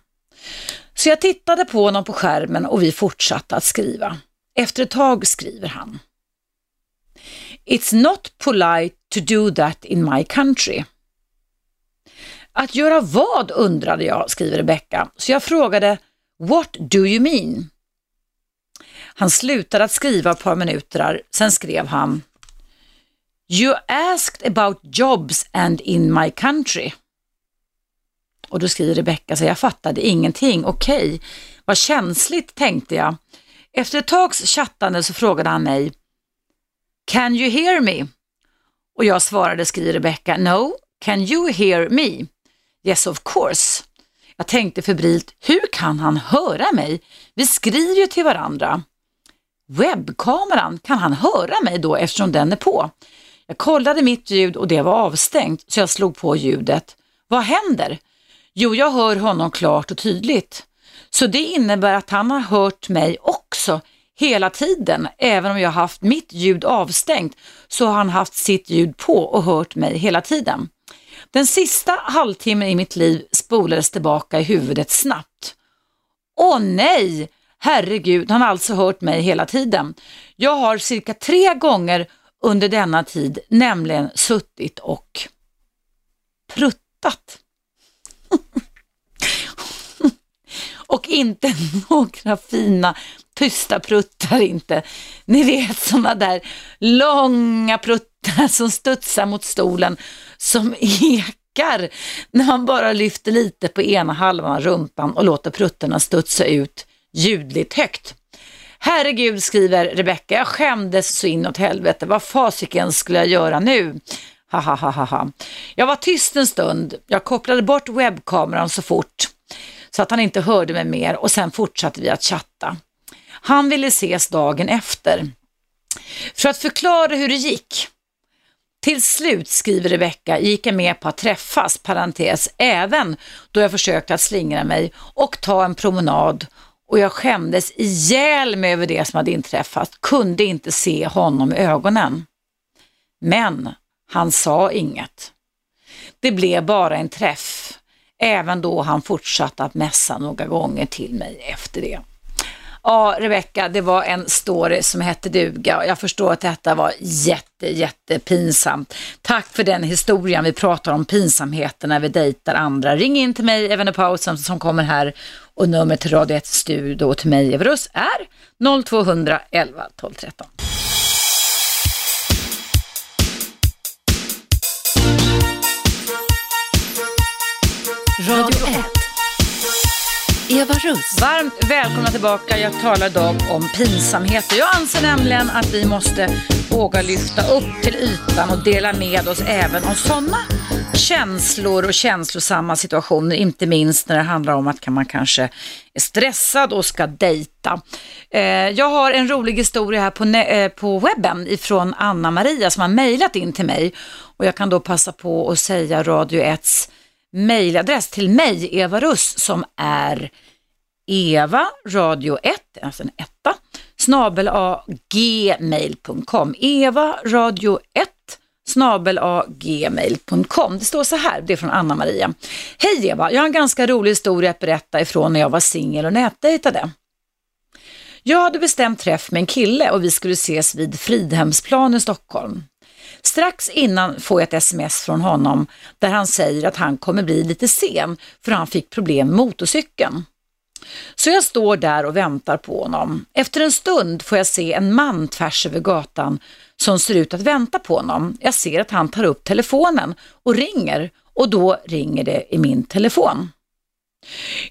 Så jag tittade på honom på skärmen och vi fortsatte att skriva. Efter ett tag skriver han. It's not polite to do that in my country. Att göra vad undrade jag, skriver Rebecca, så jag frågade What do you mean? Han slutade att skriva ett par minuter, sen skrev han You asked about jobs and in my country. Och då skriver Rebecca så jag fattade ingenting. Okej, okay. vad känsligt tänkte jag. Efter ett tags chattande så frågade han mig Can you hear me? Och jag svarade, skriver Rebecca, No, can you hear me? Yes of course. Jag tänkte febrilt, hur kan han höra mig? Vi skriver ju till varandra. Webbkameran, kan han höra mig då eftersom den är på? Jag kollade mitt ljud och det var avstängt så jag slog på ljudet. Vad händer? Jo, jag hör honom klart och tydligt. Så det innebär att han har hört mig också hela tiden. Även om jag haft mitt ljud avstängt så har han haft sitt ljud på och hört mig hela tiden. Den sista halvtimmen i mitt liv spolades tillbaka i huvudet snabbt. Åh nej! Herregud, han har alltså hört mig hela tiden. Jag har cirka tre gånger under denna tid nämligen suttit och pruttat. och inte några fina tysta pruttar inte. Ni vet sådana där långa pruttar som studsar mot stolen som ekar när man bara lyfter lite på ena halvan av rumpan och låter pruttarna studsa ut ljudligt högt. Herregud, skriver Rebecka, jag skämdes så inåt helvete. Vad fasiken skulle jag göra nu? Ha, ha, ha, ha. Jag var tyst en stund. Jag kopplade bort webbkameran så fort så att han inte hörde mig mer och sen fortsatte vi att chatta. Han ville ses dagen efter. För att förklara hur det gick. Till slut, skriver Rebecka, gick jag med på att träffas, parentes, även då jag försökte att slingra mig och ta en promenad och jag skämdes ihjäl mig över det som hade inträffat, kunde inte se honom i ögonen. Men han sa inget. Det blev bara en träff, även då han fortsatte att mässa några gånger till mig efter det. Ja, Rebecka, det var en story som hette duga. och Jag förstår att detta var jätte, jätte pinsamt. Tack för den historien. Vi pratar om pinsamheter när vi dejtar andra. Ring in till mig, även i pausen som kommer här och numret till Radio 1 Studio och till mig, Everus, är 0200 11 12 13. Radio 1. Eva Russ. Varmt välkomna tillbaka. Jag talar idag om pinsamheter. Jag anser nämligen att vi måste våga lyfta upp till ytan och dela med oss även av sådana känslor och känslosamma situationer, inte minst när det handlar om att man kanske är stressad och ska dejta. Eh, jag har en rolig historia här på, eh, på webben ifrån Anna-Maria som har mejlat in till mig och jag kan då passa på att säga Radio 1s mejladress till mig, Eva Russ, som är Eva radio 1, alltså en etta, snabel a gmail.com. Eva radio 1 snabel gmail.com. Det står så här, det är från Anna-Maria. Hej Eva, jag har en ganska rolig historia att berätta ifrån när jag var singel och nätdejtade. Jag hade bestämt träff med en kille och vi skulle ses vid Fridhemsplan i Stockholm. Strax innan får jag ett sms från honom där han säger att han kommer bli lite sen för han fick problem med motorcykeln. Så jag står där och väntar på honom. Efter en stund får jag se en man tvärs över gatan som ser ut att vänta på honom. Jag ser att han tar upp telefonen och ringer och då ringer det i min telefon.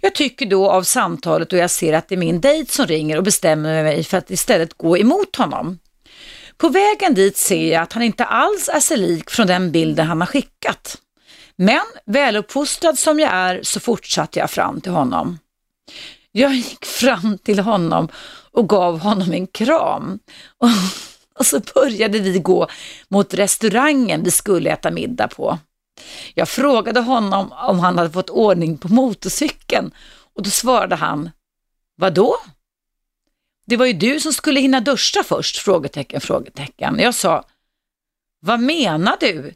Jag tycker då av samtalet och jag ser att det är min dejt som ringer och bestämmer mig för att istället gå emot honom. På vägen dit ser jag att han inte alls är sig lik från den bilden han har skickat. Men väluppfostrad som jag är så fortsatte jag fram till honom. Jag gick fram till honom och gav honom en kram. Och, och så började vi gå mot restaurangen vi skulle äta middag på. Jag frågade honom om han hade fått ordning på motorcykeln och då svarade han, vadå? Det var ju du som skulle hinna duscha först? Frågetecken, frågetecken. Jag sa, vad menar du?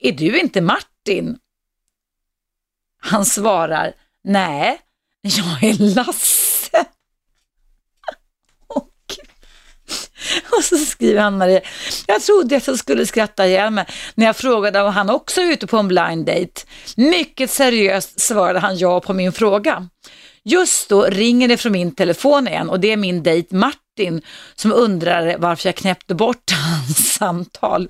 Är du inte Martin? Han svarar, nej, jag är Lasse. Och, och så skriver han Maria, jag trodde att jag skulle skratta ihjäl mig när jag frågade om han också är ute på en blind date. Mycket seriöst svarade han ja på min fråga. Just då ringer det från min telefon igen och det är min dejt Martin som undrar varför jag knäppte bort hans samtal.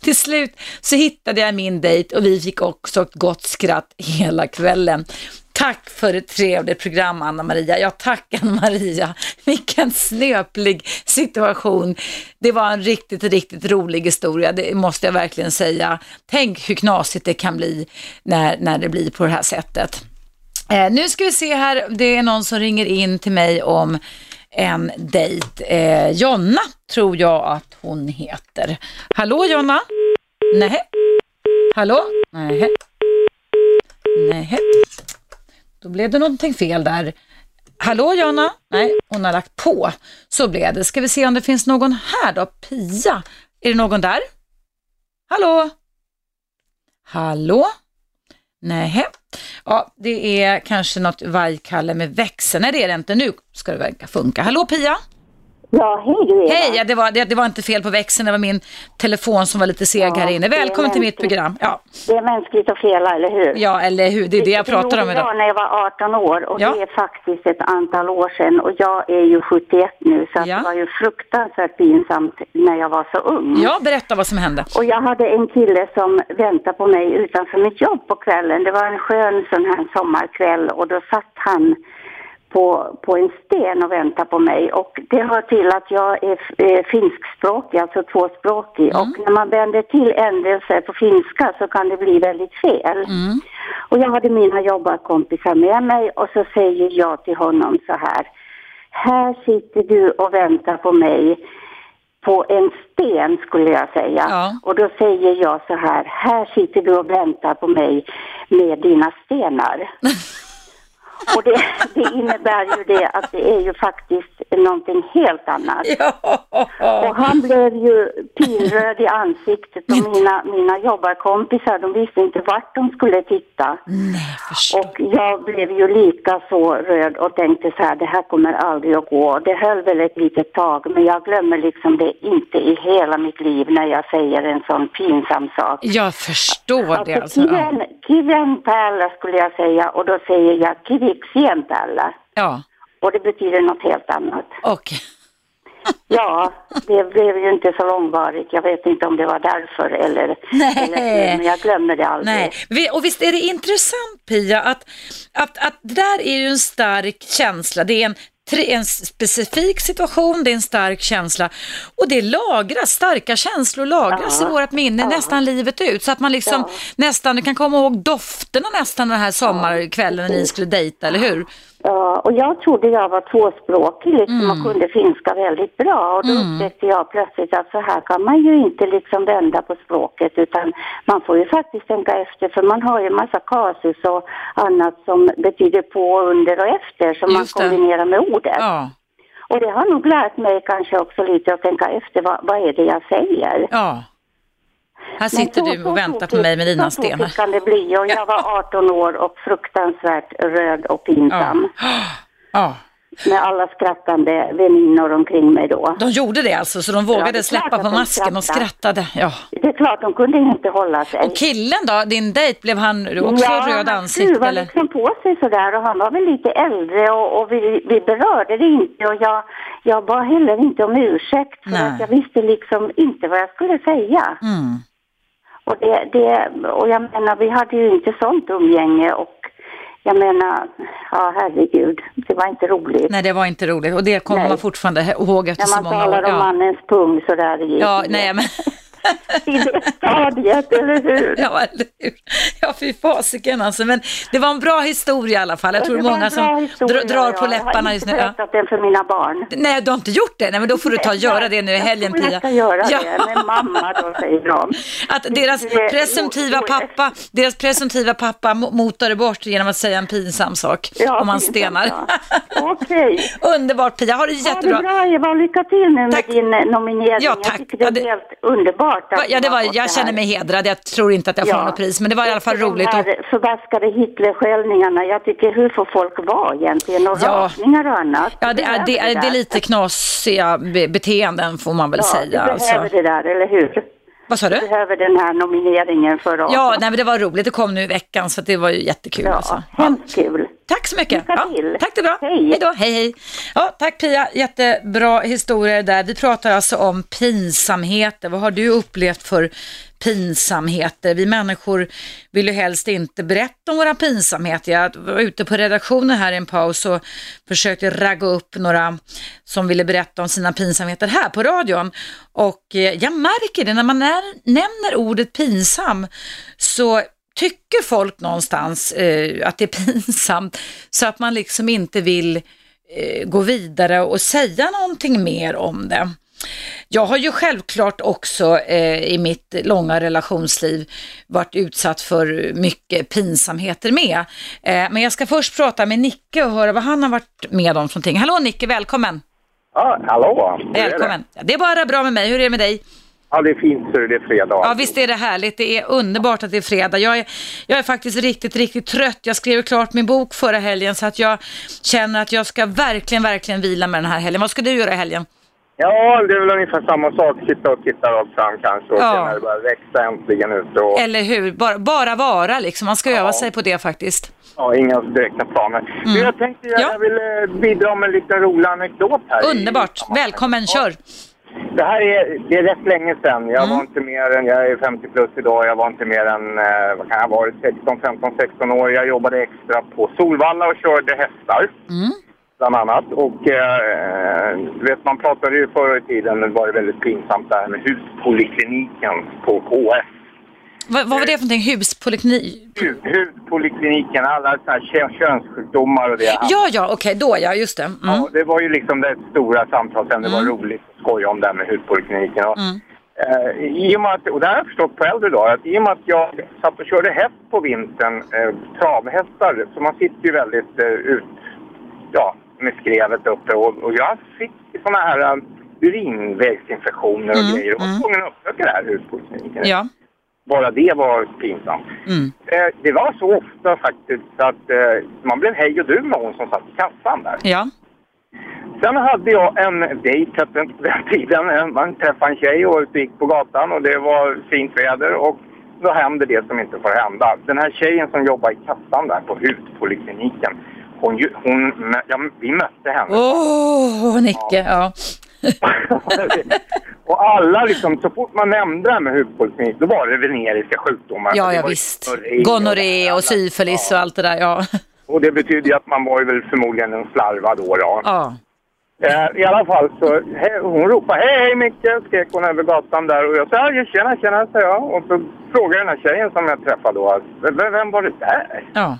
Till slut så hittade jag min dejt och vi fick också ett gott skratt hela kvällen. Tack för ett trevligt program Anna-Maria. Ja tack Anna-Maria. Vilken snöplig situation. Det var en riktigt, riktigt rolig historia. Det måste jag verkligen säga. Tänk hur knasigt det kan bli när, när det blir på det här sättet. Eh, nu ska vi se här, det är någon som ringer in till mig om en dejt. Eh, Jonna tror jag att hon heter. Hallå Jonna? Nej. Hallå? Nej. Nej. Då blev det någonting fel där. Hallå Jonna? Nej, hon har lagt på. Så blev det. Ska vi se om det finns någon här då? Pia? Är det någon där? Hallå? Hallå? Nej. Ja, det är kanske något vajkalle med växel. Nej, det är det inte. Nu ska det verka funka. Hallå Pia? Ja, hej du Eva. Hej, ja, det, var, det, det var inte fel på växeln. Det var min telefon som var lite seg Ja, här inne. det Välkommen till mitt program. Ja, Det är mänskligt att fela, eller hur? ja, eller hur? Det är det jag pratar om idag. jag när jag var 18 år och Ja. det är faktiskt ett antal år sedan och jag är ju 71 nu så det var ju fruktansvärt pinsamt när jag var så ung. Ja, berätta vad som hände. Och jag hade en kille som väntade på mig utanför mitt jobb på kvällen. Det var en skön sån här sommarkväll och då satt han på, på en sten och väntade på mig. Och det hör till att jag är finskspråkig, alltså tvåspråkig. Och när man vänder till ändelser på finska så kan det bli väldigt fel. Och jag hade mina jobbarkompisar med mig och så säger jag till honom så här. Här sitter du och väntar på mig på en sten skulle jag säga. Ja. Och då säger jag så här, här sitter du och väntar på mig med dina stenar. och det, det innebär ju det att det är ju faktiskt någonting helt annat. Och Ja, han blev ju pinröd i ansiktet och mina, mina jobbarkompisar de visste inte vart de skulle titta. nej. Och jag blev ju lika så röd och tänkte så här, det här kommer aldrig att gå. Det höll väl ett litet tag, men jag glömmer liksom det inte i hela mitt liv när jag säger en sån pinsam sak. Jag förstår det alltså. Alltså, kiven, kiven päällä skulle jag säga och då säger jag kiviksien päällä. ja. Och det betyder något helt annat. Och Ja, det blev ju inte så långvarigt. Jag vet inte om det var därför eller, eller men jag glömmer det aldrig. Nej, och visst är det intressant Pia att, att, att det där är ju en stark känsla. Det är en, en specifik situation, det är en stark känsla och det lagras, starka känslor lagras Ja, i vårt minne ja. nästan livet ut. Så att man liksom Ja. nästan, du kan komma ihåg dofterna nästan den här sommarkvällen när ni skulle dejta, eller hur? Ja, och jag trodde jag var tvåspråkig liksom Mm. och kunde finska väldigt bra. Och då upptäckte jag plötsligt att så här kan man ju inte liksom vända på språket utan man får ju faktiskt tänka efter för man har ju massa kasus och annat som betyder på, under och efter som man Just det. kombinerar med ordet. Ja, Och det har nog lärt mig kanske också lite att tänka efter vad, vad är det jag säger. ja. Här sitter Men du så- och så väntar på mig med dina Så stenar. kan det bli och jag var 18 år och fruktansvärt röd och pinsam. Ja. Med alla skrattande väninnor omkring mig då. De gjorde det alltså, så de Ja, vågade är släppa på masken och skrattade. Ja. Det är klart, de kunde inte hålla sig. Och killen då, din dejt, blev han också röd han ansikte skruvade eller? liksom på sig sådär och han var väl lite äldre och, och vi, vi berörde det inte och jag, jag bad heller inte om ursäkt för Nej. att jag visste liksom inte vad jag skulle säga. Mm. Och, det, det, och jag menar, vi hade ju inte sånt umgänge och jag menar, ja herregud, det var inte roligt. Nej, det var inte roligt och det kommer man fortfarande ihåg efter När så man många år. talar om Ja, mannens pung sådär ja nej men i det stadiet, eller hur? Ja, eller hur? Ja, fy fasiken alltså. Men det var en bra historia i alla fall. Jag tror Det många som historia, dr- drar på läpparna just nu. Jag har inte berättat den för mina barn. Nej, du har inte gjort det? Nej, men då får du ta och göra det nu i helgen, Pia. Jag ska göra Ja. det med mamma då, säger de. Att deras Det- presumtiva pappa, deras presumtiva pappa mo- motade bort genom att säga en pinsam sak Ja, om man stenar. Okej. Underbart Pia, ha det Ha jättebra. det bra Eva, lycka till nu med Tack. din eh, nominering. Ja, tack. Jag tycker det är Ja, det- helt underbart. Att Va- Ja, det var, jag det känner mig hedrad. Jag tror inte att jag får Ja. något pris, men det var i alla fall roligt. De Och, här förbaskade Hitlerskällningarna. Jag tycker hur får folk vara egentligen? Och Ja. rakningar och annat. ja, det är, det, det är lite knasiga be- beteenden får man väl Ja, säga. du behöver Alltså. det där, eller hur? Vad sa Du du? behöver den här nomineringen för att... Ja, nej, men det var roligt. Det kom nu i veckan så det var ju jättekul. ja Alltså. Ja. hemskt kul. Tack så mycket. Lycka till. tack det är bra. Hej. hej då. Hej hej. Ja, tack Pia, jättebra historier där. Vi pratar alltså om pinsamheter. Vad har du upplevt för pinsamheter? Vi människor vill ju helst inte berätta om våra pinsamheter. Jag var ute på redaktionen här i en paus och försökte ragga upp några som ville berätta om sina pinsamheter här på radion. Och eh, jag märker det när man är, nämner ordet pinsam så tycker folk någonstans eh, att det är pinsamt så att man liksom inte vill eh, gå vidare och säga någonting mer om det. Jag har ju självklart också eh, i mitt långa relationsliv varit utsatt för mycket pinsamheter med. Eh, men jag ska först prata med Nicke och höra vad han har varit med om för någonting. Hallå Nicke, välkommen! Ja, hallå! Hur är det? Välkommen! Det är bara bra med mig, hur är det med dig? Ja, det är fint så det är fredag. Ja, visst är det härligt. Det är underbart att det är fredag. Jag är, jag är faktiskt riktigt, riktigt trött. Jag skrev klart min bok förra helgen så att jag känner att jag ska verkligen, verkligen vila med den här helgen. Vad ska du göra i helgen? Ja, det är väl ungefär samma sak. Sitta och titta rakt fram kanske och Ja. sen när det börjar växa äntligen ute och Eller hur? Bara, bara vara liksom. Man ska öva sig på det faktiskt. ja, inga direkta planer. Du, jag tänkte jag, Mm. Ja. jag vill eh, bidra med en liten rolig anekdot här. i- Underbart. Välkommen, kör! Det här är, det är rätt länge sedan. Jag Mm. var inte mer än, jag är 50 plus idag, jag var inte mer än, eh, vad kan jag ha varit, 16, 15, 16 år. Jag jobbade extra på Solvalla och körde hästar. Mm. Bland annat. Och eh, vet, man pratade ju förr i tiden, det var det väldigt pinsamt det här med huspolikliniken på KS. Vad, vad var det för någonting? Huspoliklinik? Hus, huspolikliniken, alla så här kö- könssjukdomar och det. Ja, ja, okej, då ja, just det. Mm. Ja, det var ju liksom det stora samtalsämnet. Det var roligt att skoja om det här med huspolikliniken. Och, Mm. eh, i och, med att, och det här har jag förstått på äldre dagar, att i och med att jag satt och körde häst på vintern, eh, travhästar, så man sitter ju väldigt eh, ut, ja, med skrevet uppe. Och, och jag fick såna här eh, urinvägsinfektioner och Mm, grejer. Och var mm. tvungen att uppsöka det här huspolikliniken. Ja. Bara det var pinsamt. Mm. Eh, det var så ofta faktiskt att eh, man blev hej och du med hon som satt i kassan där. Ja. Sen hade jag en dejt på den tiden. Eh, Man träffade en tjej och gick på gatan och det var fint väder och då händer det som inte får hända. Den här tjejen som jobbar i kassan där på hudpolikliniken, hon, hon, ja, vi mötte henne. Åh, Nicke, ja. och alla liksom, så fort man nämnde det här med hudpoliklinik, då var det veneriska sjukdomar. Ja, ja visst. gonorré Gonorré och syfilis och allt det där, ja. Och det betyder ju att man var ju väl förmodligen en slarva då. då. Ja. Eh, I alla fall så, he, hon ropade hej hej Micke, skrek hon över gatan där och jag sa ja, tjena tjena sa jag. Och så frågade den här tjejen som jag träffade då, vem, vem var det där? Ja.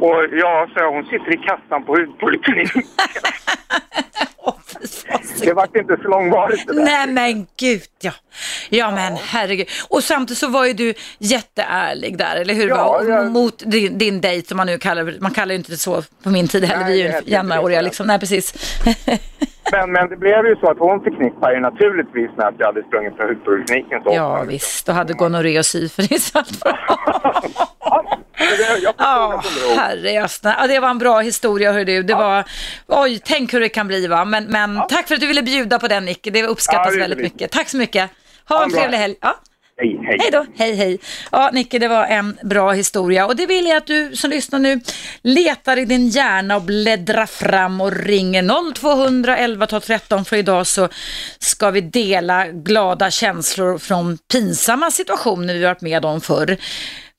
Och ja, jag, hon sitter i kassan på hudpolikliniken. det vart inte så långvarigt det där. Nej men gud ja. Ja men herregud. Och samtidigt så var ju du jätteärlig där, eller hur? Ja, jag- Mot din, din dejt som man nu kallar. Man kallar ju inte det så på min tid heller. Nej, Vi är ju jämnåriga liksom. Nej precis. Men, men det blev ju så att hon förknippade ju naturligtvis med att jag hade sprungit på hudpolikliniken ja visst, och hade gonorré och syfilis. allt Ja, herre jasna. Ja, det var en bra historia hör du. Det var, oj, tänk hur det kan bli va. Men, men tack för att du ville bjuda på den Nicke. Det uppskattas Ja, det väldigt mycket. Tack så mycket. Ha en trevlig helg. Ja. Hej, hej. Hej då, hej hej. Ja, Nicke, det var en bra historia och det vill jag att du som lyssnar nu letar i din hjärna och bläddrar fram och ringer 0200 11 13 för idag så ska vi dela glada känslor från pinsamma situationer vi varit med om förr.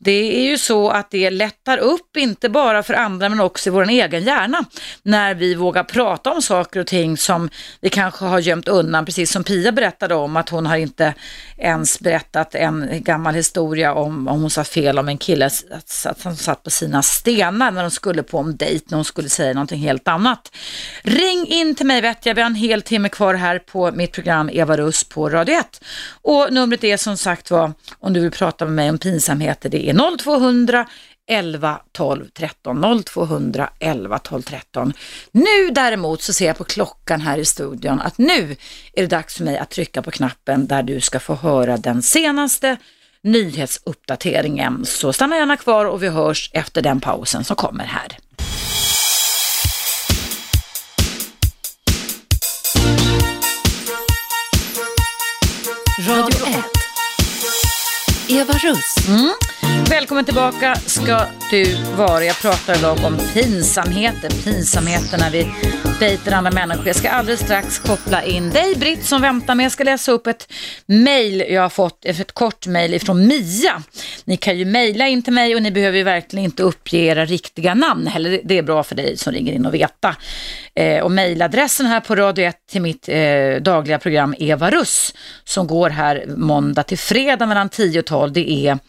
Det är ju så att det lättar upp, inte bara för andra men också i vår egen hjärna, när vi vågar prata om saker och ting som vi kanske har gömt undan, precis som Pia berättade om, att hon har inte ens berättat en gammal historia om, om hon sa fel om en kille, att, att han satt på sina stenar när de skulle på en dejt, när hon skulle säga någonting helt annat. Ring in till mig vet jag, vi har en hel timme kvar här på mitt program Eva Russ på Radio 1. Och numret är som sagt var, om du vill prata med mig om pinsamheter, det är 0200 11 12 13 0200 11 12 13. Nu däremot så ser jag på klockan här i studion att nu är det dags för mig att trycka på knappen där du ska få höra den senaste nyhetsuppdateringen. Så stanna gärna kvar och vi hörs efter den pausen som kommer här. Radio 1. Eva Russ. Mm. Välkommen tillbaka ska du vara. Jag pratar idag om pinsamheter. Pinsamheter när vi dejtar andra människor. Jag ska alldeles strax koppla in dig Britt som väntar men Jag ska läsa upp ett mail jag har fått, ett kort mail ifrån Mia. Ni kan ju mejla in till mig och ni behöver ju verkligen inte uppge era riktiga namn heller. Det är bra för dig som ringer in och veta. Eh, och mejladressen här på Radio 1 till mitt eh, dagliga program Eva Russ som går här måndag till fredag mellan 10 och 12. Det är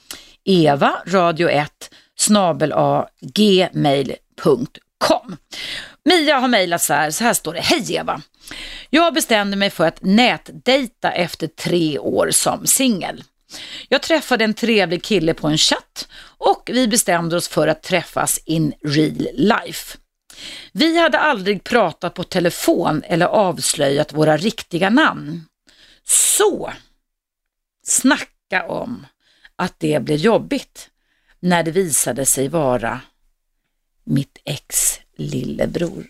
eva radio 1 snabel a gmail.com. Mia har mejlat så här, så här står det. Hej Eva! Jag bestämde mig för att nätdejta efter tre år som singel. Jag träffade en trevlig kille på en chatt och vi bestämde oss för att träffas in real life. Vi hade aldrig pratat på telefon eller avslöjat våra riktiga namn. Så, snacka om att det blev jobbigt när det visade sig vara mitt ex lillebror.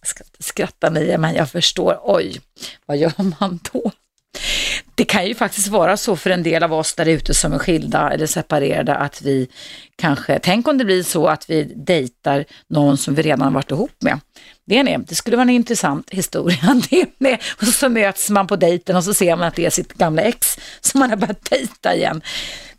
Jag ska inte skratta Mia, men jag förstår. Oj, vad gör man då? Det kan ju faktiskt vara så för en del av oss där ute som är skilda eller separerade att vi kanske, tänk om det blir så att vi dejtar någon som vi redan varit ihop med. Det, är det, det skulle vara en intressant historia det. Och så möts man på dejten och så ser man att det är sitt gamla ex som man har börjat dejta igen.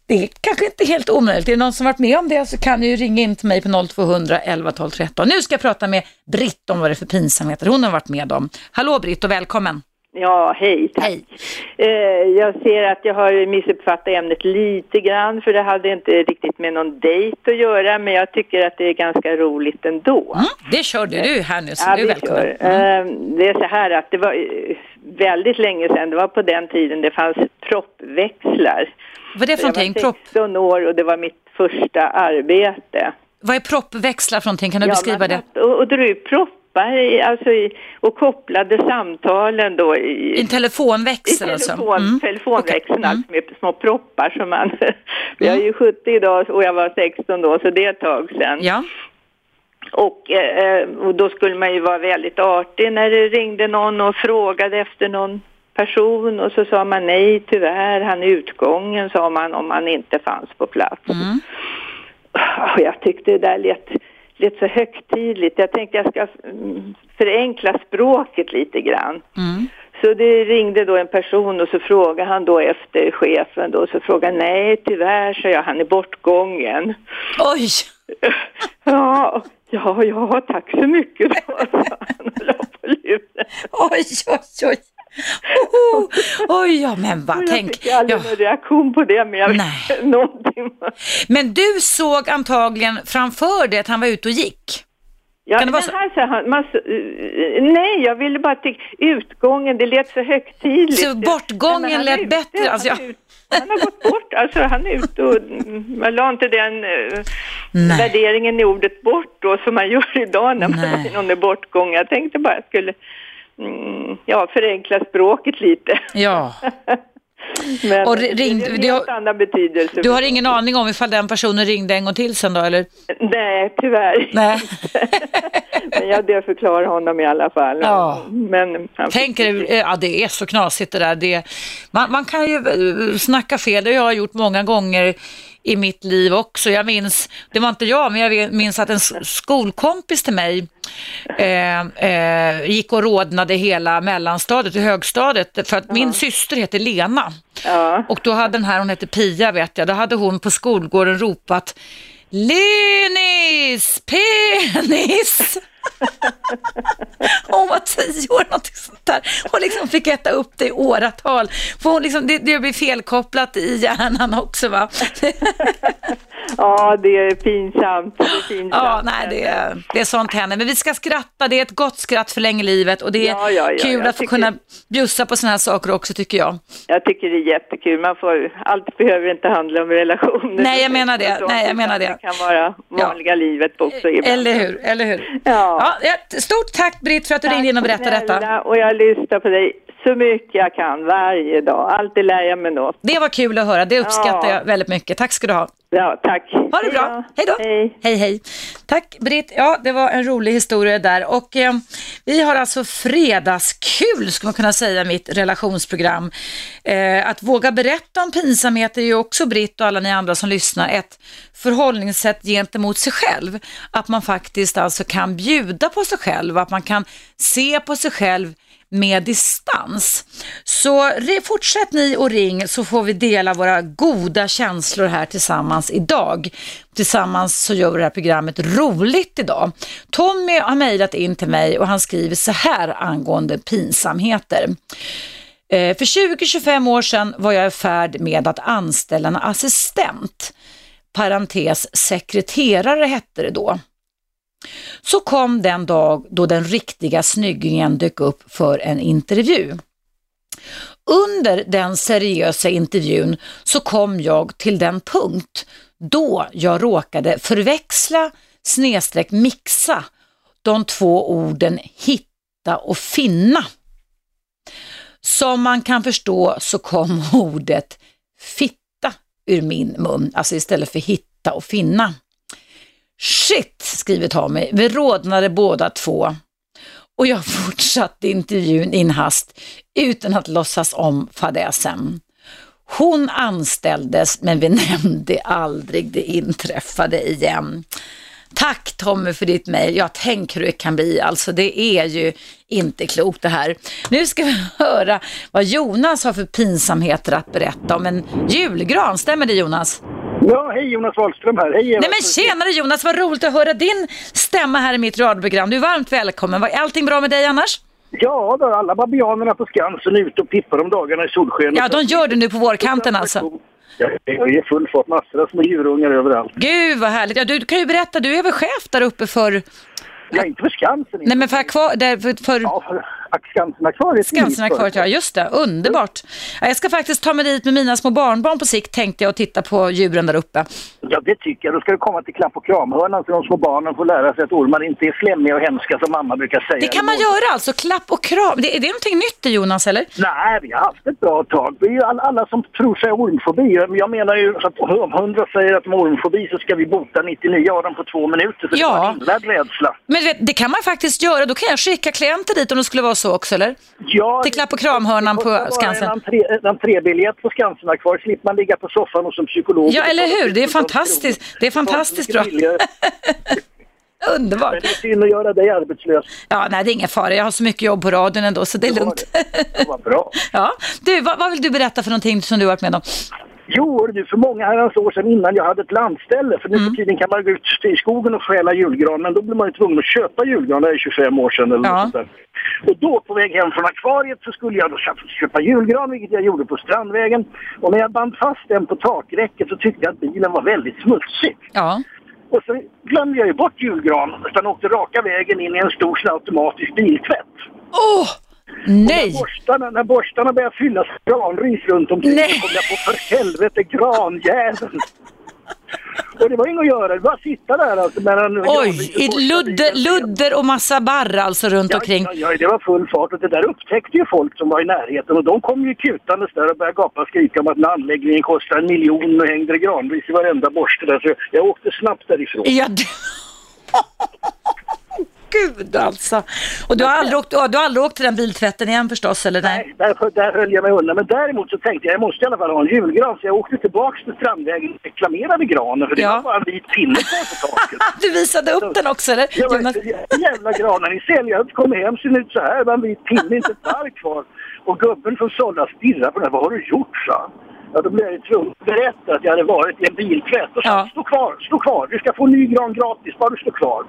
Det är kanske inte helt omöjligt. Är det någon som varit med om det så kan ni ju ringa in till mig på 0200 11 12 13. Nu ska jag prata med Britt om vad det är för pinsamheter hon har varit med om. Hallå Britt och välkommen. Ja, hej, tack. Hej. Eh, jag ser att jag har missuppfattat ämnet lite grann för det hade inte riktigt med någon dejt att göra men jag tycker att det är ganska roligt ändå. Mm, det körde du här nu så Ja, du är välkommen. kör. Eh, det är så här att det var eh, väldigt länge sedan, det var på den tiden det fanns proppväxlar. Vad är det för Jag var någonting? Propp, 16 år och det var mitt första arbete. vad är proppväxlar för någonting? Kan du beskriva man det? Och, och drog proppar i, alltså i, och kopplade samtalen då i, I en telefonväxel i alltså? telefon, Mm. telefonväxeln Okej. Mm. alltså med små proppar som man... jag är ju 70 idag och jag var 16 då så det är ett tag sedan. Ja. Och, eh, och då skulle man ju vara väldigt artig när det ringde någon och frågade efter någon person och så sa man nej tyvärr, han är utgången sa man om han inte fanns på plats. Mm. Och jag tyckte det där lät, lät så högtidligt. Jag tänkte jag ska mm, förenkla språket lite grann. Mm. Så det ringde då en person och så frågade han då efter chefen då, så frågade nej tyvärr så jag, han är bortgången. Oj! Ja, ja, ja, tack så mycket då, sa han och la på luren. Oj, oj, oj. Oho. Oj, ja, men vad, jag tänk. fick aldrig Ja. någon reaktion på det, men jag Nej. någonting. Men du såg antagligen framför dig att han var ute och gick. Ja, men så? här sa han, man, uh, nej, jag ville bara tycka, utgången, det lät så högtidligt. Så bortgången lät ute, bättre, Han, alltså, är ja. ut, han har gått bort, alltså han är ute och man la inte den uh, Nej. värderingen i ordet bort då som man gör idag när man någon är bortgången. Jag tänkte bara jag skulle mm, ja, förenkla språket lite. Ja. Men Och det ringde- är en du helt annan betydelse. Du har ingen aning om ifall den personen ringde en gång till sen då, eller? Nej, tyvärr. Nej. Men jag hade förklara honom i alla fall. Ja. Men han Tänk er, ja det är så knasigt det där. Det, man, man kan ju eh, snacka fel, det har jag gjort många gånger i mitt liv också. Jag minns, det var inte jag, men jag minns att en skolkompis till mig eh, eh, gick och rodnade hela mellanstadiet och högstadiet för att min syster heter Lena. Och då hade den här, hon hette Pia vet jag, då hade hon på skolgården ropat Lenis penis! hon var tio år, någonting sånt där. Hon liksom fick äta upp det i åratal. För hon liksom, det, det blir felkopplat i hjärnan också va? Ja, det är pinsamt. Det är pinsamt. Ja, nej, det är, det är sånt händer. Men vi ska skratta, det är ett gott skratt för länge livet och det är Ja, ja, ja, kul att få tycker- kunna bjussa på sådana här saker också tycker jag. Jag tycker det är jättekul. Man får, allt behöver inte handla om relationer. Nej, jag menar det. Nej, jag menar utan det. kan vara vanliga livet också ibland. Eller hur, eller hur? Ja. Ja, stort tack Britt för att du ringde in och berättade detta. Och jag lyssnar på dig så mycket jag kan varje dag. Alltid lär jag mig något. Det var kul att höra, det uppskattar Ja. jag väldigt mycket. Tack ska du ha. Ja, tack. Ha det bra. Hej då. Hej. hej, Tack Britt. Ja, det var en rolig historia där. Och eh, vi har alltså fredagskul, skulle man kunna säga, mitt relationsprogram. Eh, att våga berätta om pinsamhet är ju också Britt och alla ni andra som lyssnar ett förhållningssätt gentemot sig själv. Att man faktiskt alltså kan bjuda på sig själv, att man kan se på sig själv med distans. Så fortsätt ni och ring så får vi dela våra goda känslor här tillsammans idag. Tillsammans så gör vi det här programmet roligt idag. Tommy har mejlat in till mig och han skriver så här angående pinsamheter. Eh, för 20-25 år sedan var jag i färd med att anställa en assistent. Parentes sekreterare hette det då. Så kom den dag då den riktiga snyggingen dök upp för en intervju. Under den seriösa intervjun så kom jag till den punkt då jag råkade förväxla snedstreck mixa de två orden hitta och finna. Som man kan förstå så kom ordet fitta ur min mun, alltså istället för hitta och finna. Shit, skriver Tommy, vi rodnade båda två. Och jag fortsatte intervjun i en hast utan att låtsas om fadäsen. Hon anställdes men vi nämnde aldrig det inträffade igen. Tack Tommy för ditt mejl. Jag tänk hur det kan bli. Alltså det är ju inte klokt det här. Nu ska vi höra vad Jonas har för pinsamheter att berätta om en julgran. Stämmer det Jonas? Ja, hej Jonas Wahlström här. Hej Eva. Nej men tjenare Jonas, vad roligt att höra din stämma här i mitt radioprogram. Du är varmt välkommen. Var allting bra med dig annars? Ja, då, alla babianerna på Skansen är ute och pippar om dagarna i solskenet. Ja, de gör det nu på vårkanten alltså. Ja, det är full fart, massor av små djurungar överallt. Gud vad härligt. Ja, du kan ju berätta, du är väl chef där uppe för... Ja, inte för Skansen. Nej men för, akvar... där, för, för... Ja, för Skansenakvariet. Skansenakvariet, ja just det. Underbart. Ja, jag ska faktiskt ta mig dit med mina små barnbarn på sikt tänkte jag och titta på djuren där uppe. Ja, det tycker jag. Då ska du komma till klapp och kramhörnan så de små barnen får lära sig att ormar inte är flemmiga och hemska som mamma brukar säga. Det kan man göra alltså, klapp och kram. Det, är det någonting nytt i Jonas eller? Nej, vi har haft ett bra tag. Det är ju alla, som tror sig ha ormfobi. Jag menar ju att om hundra säger att de har ormfobi så ska vi bota 99 av dem på två minuter. Så Ja. det var en rädsla. Men vet, det kan man faktiskt göra. Då kan jag skicka klienter dit om det skulle vara så också eller? Ja, Till klapp och kramhörnan på Skansen. En, entré, en entrébiljett på Skansen kvar slipper man ligga på soffan hos en psykolog. Ja, eller hur? Det är fantastiskt. Det är fantastiskt bra. Underbart. Men det är synd att göra dig arbetslös. Ja, nej, det är ingen fara. Jag har så mycket jobb på radion ändå, så det är lugnt. Vad bra. Ja. Du, vad, vad vill du berätta för någonting som du har varit med om? Jo, du, för många herrans år sedan innan jag hade ett landställe, för nu Mm. för tiden kan man gå ut i skogen och stjäla julgran, men då blir man ju tvungen att köpa julgran, det är 25 år sedan eller Ja. något sånt. Och då på väg hem från akvariet så skulle jag då köpa, julgran, vilket jag gjorde på Strandvägen. Och när jag band fast den på takräcket så tyckte jag att bilen var väldigt smutsig. Ja. Och så glömde jag ju bort julgranen, utan åkte raka vägen in i en stor sån automatisk biltvätt. Åh! Nej! När borstarna, när borstarna började fyllas granris runt omkring Nej. så kom jag på för helvete granjäveln. Och det var inget att göra, det var att sitta där alltså. Mellan Oj, i ludder, ludder och massa barr alltså runt omkring. Ja, ja, det var full fart och det där upptäckte ju folk som var i närheten och de kom ju kutandes där och började gapa och skrika om att den anläggningen kostar en miljon och hängde granris i varenda borste där. Så jag åkte snabbt därifrån. Ja. gud alltså. Och du har aldrig åkt, du har aldrig åkt till den biltvätten igen förstås, eller nej? Där, där höll jag mig undan. Men däremot så tänkte jag jag måste i alla fall ha en julgran. Så jag åkte tillbaks till Strandvägen och reklamerade granen. För det Ja. var bara en vit pinne kvar på taket. Du visade upp den också, eller? Jag Jonas? jävla granar ni ser. Jag kom hem ser ut så här. Var en vit pinne, inte ett barr kvar. Och gubben från Sålla stirrade på den. Vad har du gjort, sa. Ja, då blev jag ju tvungen att berätta att jag hade varit i en biltvätt. Och sa, stå kvar, stå kvar. Du ska få en ny gran gratis, bara du står kvar.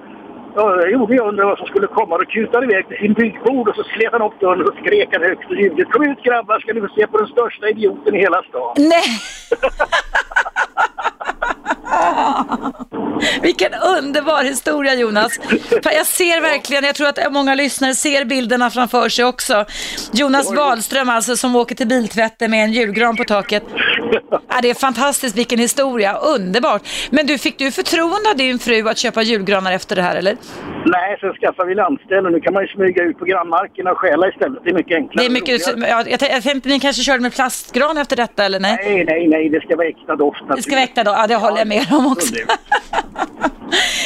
Ja, det gjorde jag undrade vad som skulle komma. Då kutade iväg till sin byggbord och så slet han upp dörren och skrek han högt och ljudligt. Kom ut grabbar, ska ni få se på den största idioten i hela stan. Nej! Vilken underbar historia Jonas. Jag ser verkligen, jag tror att många lyssnare ser bilderna framför sig också. Jonas Wahlström alltså som åker till biltvätten med en julgran på taket. Ja, det är fantastiskt, vilken historia. Underbart. Men du, fick du förtroende av din fru att köpa julgranar efter det här eller? Nej, sen skaffade vi landställe. Nu kan man ju smyga ut på grannmarkerna och stjäla istället. Det är mycket enklare. Det är mycket, ja, jag, jag tänkte ni kanske körde med plastgran efter detta eller nej? Nej, nej, nej. Det ska vara äkta doft. Det ska vara äkta då, ja det håller jag med om också.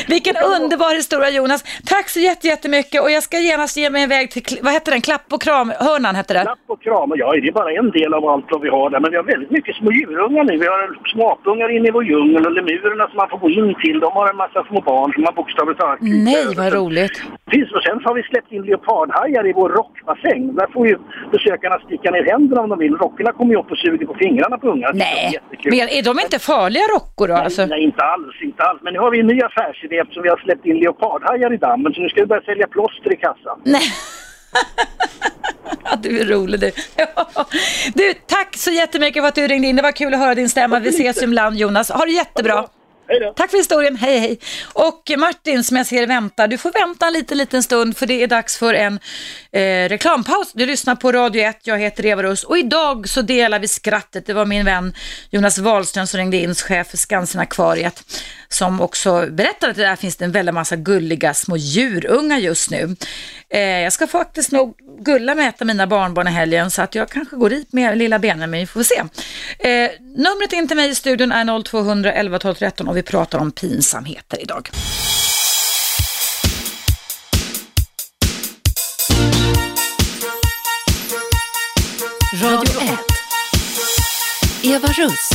Vilken underbar historia Jonas. Tack så jätte- jättemycket och jag ska genast ge mig iväg till, vad heter den, Klapp och kram-hörnan hette det? Klapp och kram. Ja, det är bara en del av allt vad vi har där. Men vi har väldigt mycket små djurungar nu. Vi har små apungar inne i vår djungel och lemurerna som man får gå in till. De har en massa små barn som man bokstavligt talat Nej vad roligt. Finns, och sen har vi släppt in leopardhajar i vår rockbassäng. Där får ju besökarna sticka ner händerna om de vill. Rockorna kommer ju upp och suger på fingrarna på ungar. Nej, men är de inte farliga rockor då? Alltså? Nej, inte alls, inte alls. Men nu har vi en ny affärsidé eftersom vi har släppt in leopardhajar i dammen. Så nu ska vi börja sälja plåster i kassan. Nej. Du är rolig du. Ja. Du, tack så jättemycket för att du ringde in. Det var kul att höra din stämma. Vi ses ibland Jonas. Ha det jättebra. Tack för historien, hej hej. Och Martin som jag ser väntar, du får vänta en liten, liten stund för det är dags för en eh, reklampaus. Du lyssnar på Radio 1, jag heter Eva Russ och idag så delar vi skrattet. Det var min vän Jonas Wahlström som ringde in, chef för Skansen-akvariet, som också berättade att det där finns det en väldig massa gulliga små djurungar just nu. Eh, jag ska faktiskt nog gulla med ett av mina barnbarn i helgen så att jag kanske går dit med lilla benen, men vi får se. Eh, numret in till mig i studion är 0200 11 12 13 och vi pratar om pinsamheter idag. Radio 1. Eva Russ.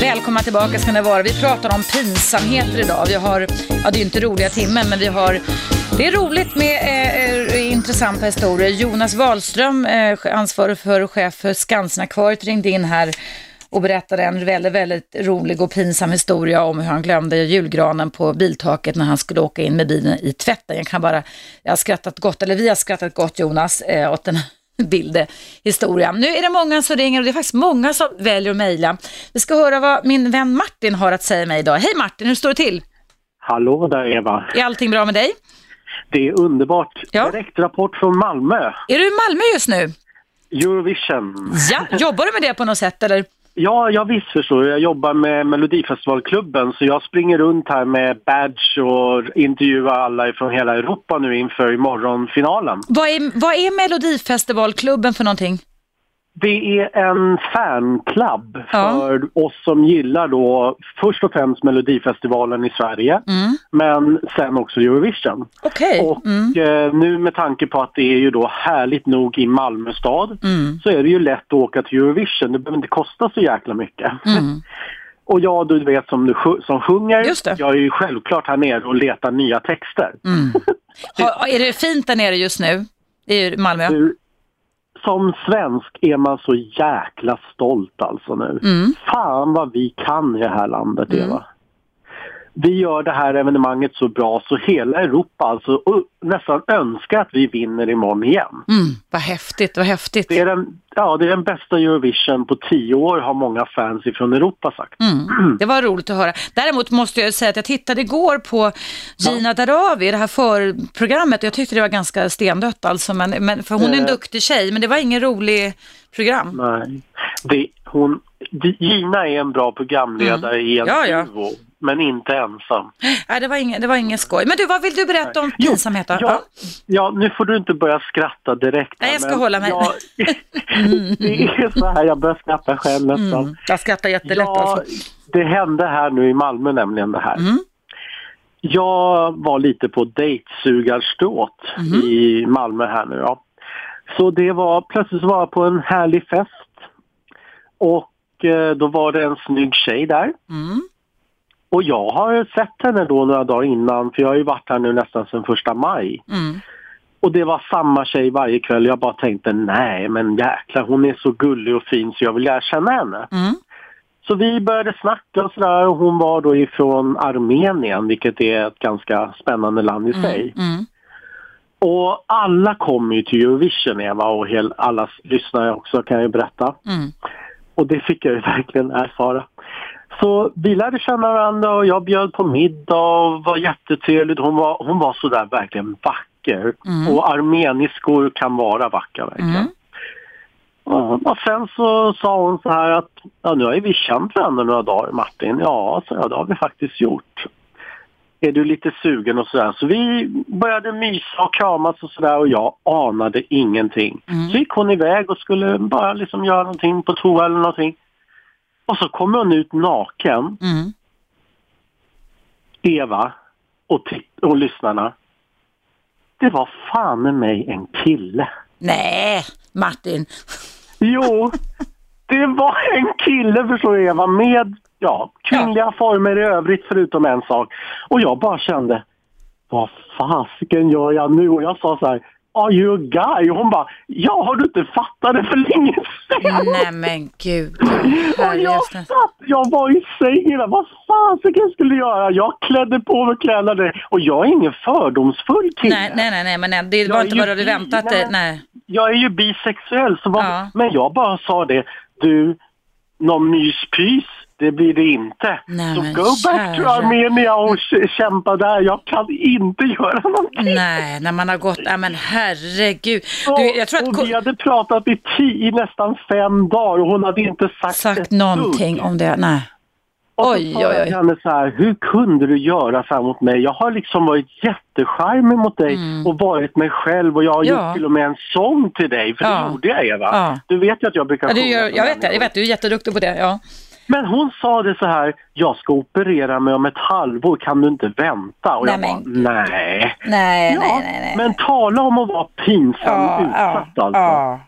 Välkomna tillbaka ska ni vara. Vi pratar om pinsamheter idag. Vi har, ja det är inte roliga timmen, men vi har det är roligt med eh, eh, intressanta historier. Jonas Wahlström, eh, ansvarig för och chef för Skansen-akvariet, ringde in här och berättade en väldigt, väldigt rolig och pinsam historia om hur han glömde julgranen på biltaket när han skulle åka in med bilen i tvätten. Jag kan bara, jag har skrattat gott, eller vi har skrattat gott Jonas, eh, åt den här bildhistorien. Nu är det många som ringer och det är faktiskt många som väljer att mejla. Vi ska höra vad min vän Martin har att säga mig idag. Hej Martin, hur står det till? Hallå där Eva. Är allting bra med dig? Det är underbart. Ja. Direktrapport från Malmö. Är du i Malmö just nu? Eurovision. Ja, jobbar du med det på något sätt eller? Ja, jag visst förstår. Jag jobbar med Melodifestivalklubben så jag springer runt här med badge och intervjuar alla från hela Europa nu inför imorgonfinalen. Vad är, vad är Melodifestivalklubben för någonting? Det är en fanklubb för oss som gillar då först och främst Melodifestivalen i Sverige men sen också Eurovision. Okej. Och eh, nu med tanke på att det är ju då härligt nog i Malmö stad Mm. så är det ju lätt att åka till Eurovision. Det behöver inte kosta så jäkla mycket. Mm. Och jag du vet som, du, som sjunger, jag är ju självklart här nere och letar nya texter. Mm. Ha, är det fint där nere just nu? I Malmö? Du, som svensk är man så jäkla stolt alltså nu. Mm. Fan vad vi kan i det här landet Eva. Vi gör det här evenemanget så bra så hela Europa alltså nästan önskar att vi vinner imorgon igen. Mm, vad häftigt, vad häftigt. Det är, den, ja, det är den bästa Eurovision på tio år har många fans ifrån Europa sagt. Mm, det var roligt att höra. Däremot måste jag säga att jag tittade igår på Gina Darawi, det här förprogrammet, och jag tyckte det var ganska stendött alltså, men, men, för hon är en Eh. duktig tjej, men det var ingen rolig program. Nej. Det, hon, Gina är en bra programledare i en Mm. Ja, ja. Men inte ensam. Nej, det var ingen, det var ingen skoj. Men du, vad vill du berätta om pinsamheter? Ja, ja, nu får du inte börja skratta direkt. Nej, jag ska hålla mig. Jag, det är så här, jag börjar skratta själv nästan. Mm, jag skrattar jättelätt Ja, alltså. det hände här nu i Malmö nämligen det här. Mm. Jag var lite på dejtsugarstråt i Malmö här nu. Ja. Så det var, plötsligt så var jag på en härlig fest. Och eh, då var det en snygg tjej där. Mm. Och jag har sett henne då några dagar innan, för jag har ju varit här nu nästan sedan första maj. Mm. Och det var samma tjej varje kväll. Jag bara tänkte, nej men jäklar hon är så gullig och fin så jag vill lära känna henne. Mm. Så vi började snacka och sådär och hon var då ifrån Armenien, vilket är ett ganska spännande land i sig. Mm. Och alla kommer ju till Eurovision Eva och hel, alla lyssnare också kan jag berätta. Mm. Och det fick jag ju verkligen erfara. Så vi lärde känna varandra och jag bjöd på middag och var jättetrevligt. Hon var, hon var sådär verkligen vacker. Mm. Och armeniskor kan vara vackra verkligen. Mm. Ja, och sen så sa hon så här att ja, nu har vi känt varandra några dagar Martin. Ja, så jag, det har vi faktiskt gjort. Är du lite sugen och sådär? Så vi började mysa och kramas och sådär och jag anade ingenting. Mm. Så gick hon iväg och skulle bara liksom göra någonting på toa eller någonting. Och så kommer hon ut naken, Mm. Eva och, och lyssnarna. Det var fan med mig en kille. Nej, Martin. Jo, det var en kille förstår du Eva med ja, kvinnliga former i övrigt förutom en sak. Och jag bara kände, vad fasiken gör jag nu? Och jag sa så här, are you a guy? Och hon bara, ja har du inte fattat det för länge sedan? Nej men gud. Och jag satt, jag var i sängen där. Vad fasiken skulle jag göra? Jag klädde på mig kläderna. Och jag är ingen fördomsfull kille. Nej, nej, nej, nej, men nej, det Jag var är inte vad du hade väntat dig. Nej. Jag är ju bisexuell, så vad, Ja. men jag bara sa det. Du, någon myspys, det blir det inte. Nej, så go back to. Armenia och kä- kämpa där. Jag kan inte göra någonting. Nej, när man har gått, nej men herregud. Du, jag tror att och vi hade pratat i, tio, i nästan fem dagar och hon hade inte sagt, sagt någonting dugg. om det, nej. Och så Oj, sa oj, jag henne så här, hur kunde du göra så här mot mig? Jag har liksom varit jättecharmig mot dig och varit mig själv och jag har Mm. Ja. gjort till och med en sång till dig, för Ja. det gjorde jag Eva. Ja. Du vet ju att jag brukar Ja, sjunga gör, för jag vet det, jag vet, du är jätteduktig på det. Ja. Men hon sa det så här, jag ska operera mig om ett halvår, kan du inte vänta? Och jag Nej, bara, nej. Nej, ja, nej, nej, nej. Men tala om att vara pinsam utsatt alltså. ja.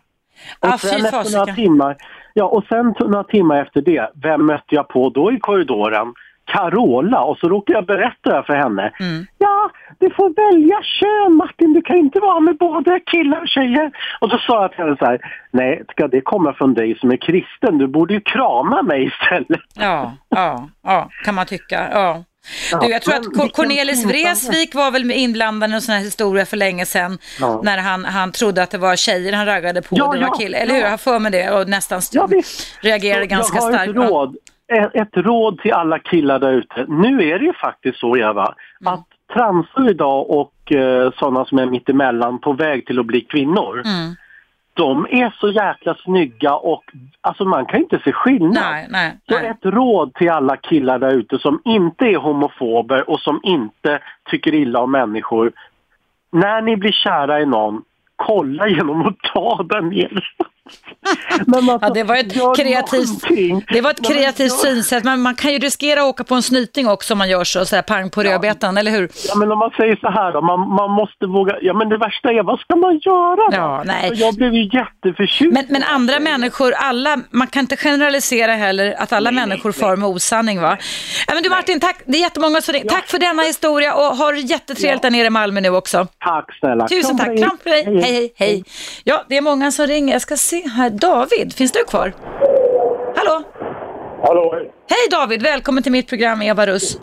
Och Ah, sen efter några timmar, ja och sen några timmar efter det, vem mötte jag på då i korridoren? Carola och så råkade jag berätta det här för henne. Mm. Ja, du får välja kön Martin, du kan inte vara med både killar och tjejer. Och så sa jag till henne så här, nej ska det komma från dig som är kristen? Du borde ju krama mig istället. Ja, ja, ja, kan man tycka. Ja. Ja, Du, jag tror att Cornelis Vreeswijk var väl med inblandad i en sån här historia för länge sedan. Ja. När han, han trodde att det var tjejer han raggade på, Ja, det var ja, killar. Eller hur? ja. Jag har för mig det och nästan st- reagerade ganska jag har starkt. ett råd, ett, råd till alla killar där ute. Nu är det ju faktiskt så Eva, Mm. att transor idag och eh, sådana som är mittemellan på väg till att bli kvinnor. Mm. De är så jäkla snygga och alltså man kan inte se skillnad. Nej, nej, Så nej. ett råd till alla killar där ute som inte är homofober och som inte tycker illa om människor. När ni blir kära i någon, kolla genom att ta den ner. Men alltså, Ja, det var ett kreativt, någonting. det var ett Nej, men kreativt gör- synsätt, men man kan ju riskera att åka på en snyting också om man gör så, så här pang på rödbetan, eller hur? Ja men om man säger så här då, man, man måste våga, ja men det värsta är vad ska man göra då? Ja, nej. Jag blev ju jätteförtjust. Men, men andra människor, alla, man kan inte generalisera heller att alla människor far med osanning va? Ja, men du Martin, tack, det är jättemånga som ringer. Tack för denna historia och ha det jättetrevligt där nere i Malmö nu också. Tack snälla. Tusen tack, kram på dig, hej hej hej. Ja, det är många som ringer. Jag ska se här, David, finns du kvar? Hallå? Hallå? Hej David, välkommen till mitt program Eva Russ.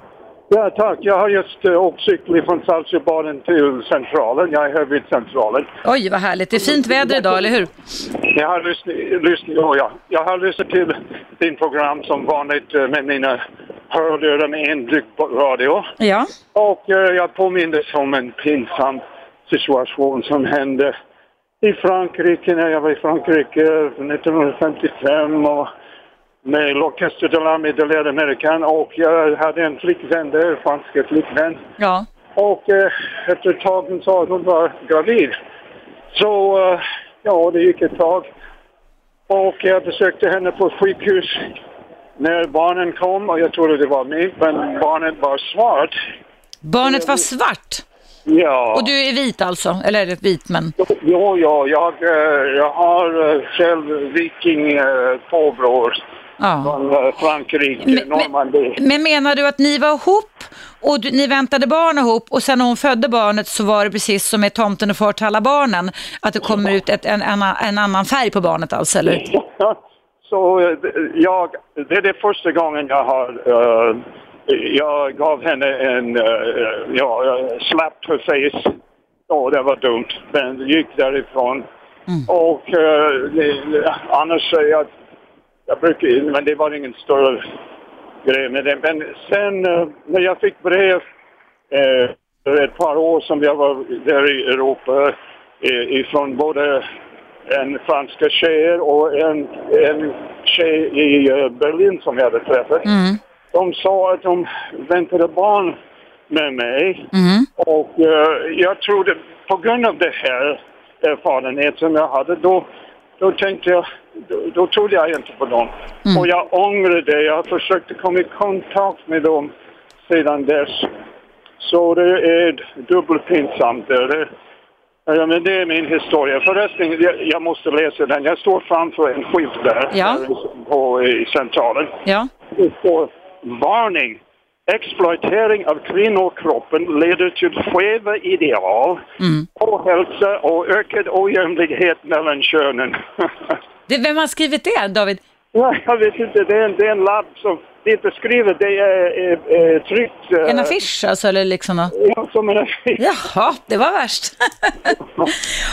Ja, tack. Jag har just uh, åkt cykel från Saltsjöbaden till Centralen. Jag är här vid Centralen. Oj, vad härligt. Det är fint väder idag, eller hur? Jag har lyssnat, lyssnat, oh, ja. jag har lyssnat till din program som vanligt eh, med mina hörlurar med inbyggd radio. Ja. Och eh, jag påmindes om en pinsam situation som hände i Frankrike när jag var i Frankrike 1955 och med L'Orchestre de l'air américaine och jag hade en flickvän där, franska flickvän. Ja. Och eh, efter ett tag hon sa att hon var gravid. Så eh, ja, det gick ett tag. Och jag besökte henne på sjukhus när barnen kom och jag trodde det var mig, men barnet var svart. Barnet var svart? Ja. Och du är vit alltså? Eller är det vit men? Jo, ja, jag, eh, jag har eh, själv viking eh, påbrår Ja. från Frankrike, Normandie. Men menar du att ni var ihop och du, ni väntade barn ihop och sen när hon födde barnet så var det precis som med tomten och far till alla barnen, att det kommer ut ett, en, en, en annan färg på barnet alltså, eller? Så jag, det är det första gången jag har, eh, jag gav henne en, uh, ja, jag slapped her face. Åh, det var dumt. Men gick därifrån. Och eh, annars jag, jag brukar, men det var ingen större grej med det. Men sen eh, när jag fick brev eh, för ett par år som jag var där i Europa eh, ifrån både en franska tjejer och en, en tjej i eh, Berlin som jag hade träffat. Mm. De sa att de väntade barn med mig. Mm. Och eh, jag trodde, på grund av det här erfarenhet som jag hade, då, då tänkte jag, då, då trodde jag inte på dem. Och jag ångrar det. Jag försökte komma i kontakt med dem sedan dess. Så det är dubbelpinsamt. Det, det, ja, men det är min historia. Förresten, jag, jag måste läsa den. Jag står framför en skylt där, Ja. på, i centralen. Ja. Det står varning. Exploatering av kvinnokroppen leder till skeva ideal, Mm. ohälsa och ökad ojämlikhet mellan könen. Det, vem har skrivit det, David? ja, jag vet inte, det är en, det är en lapp som, det är inte skrivet, det är, är, är tryckt. eh, En affisch alltså, eller liksom? Ja, som en affisch. Jaha, det var värst.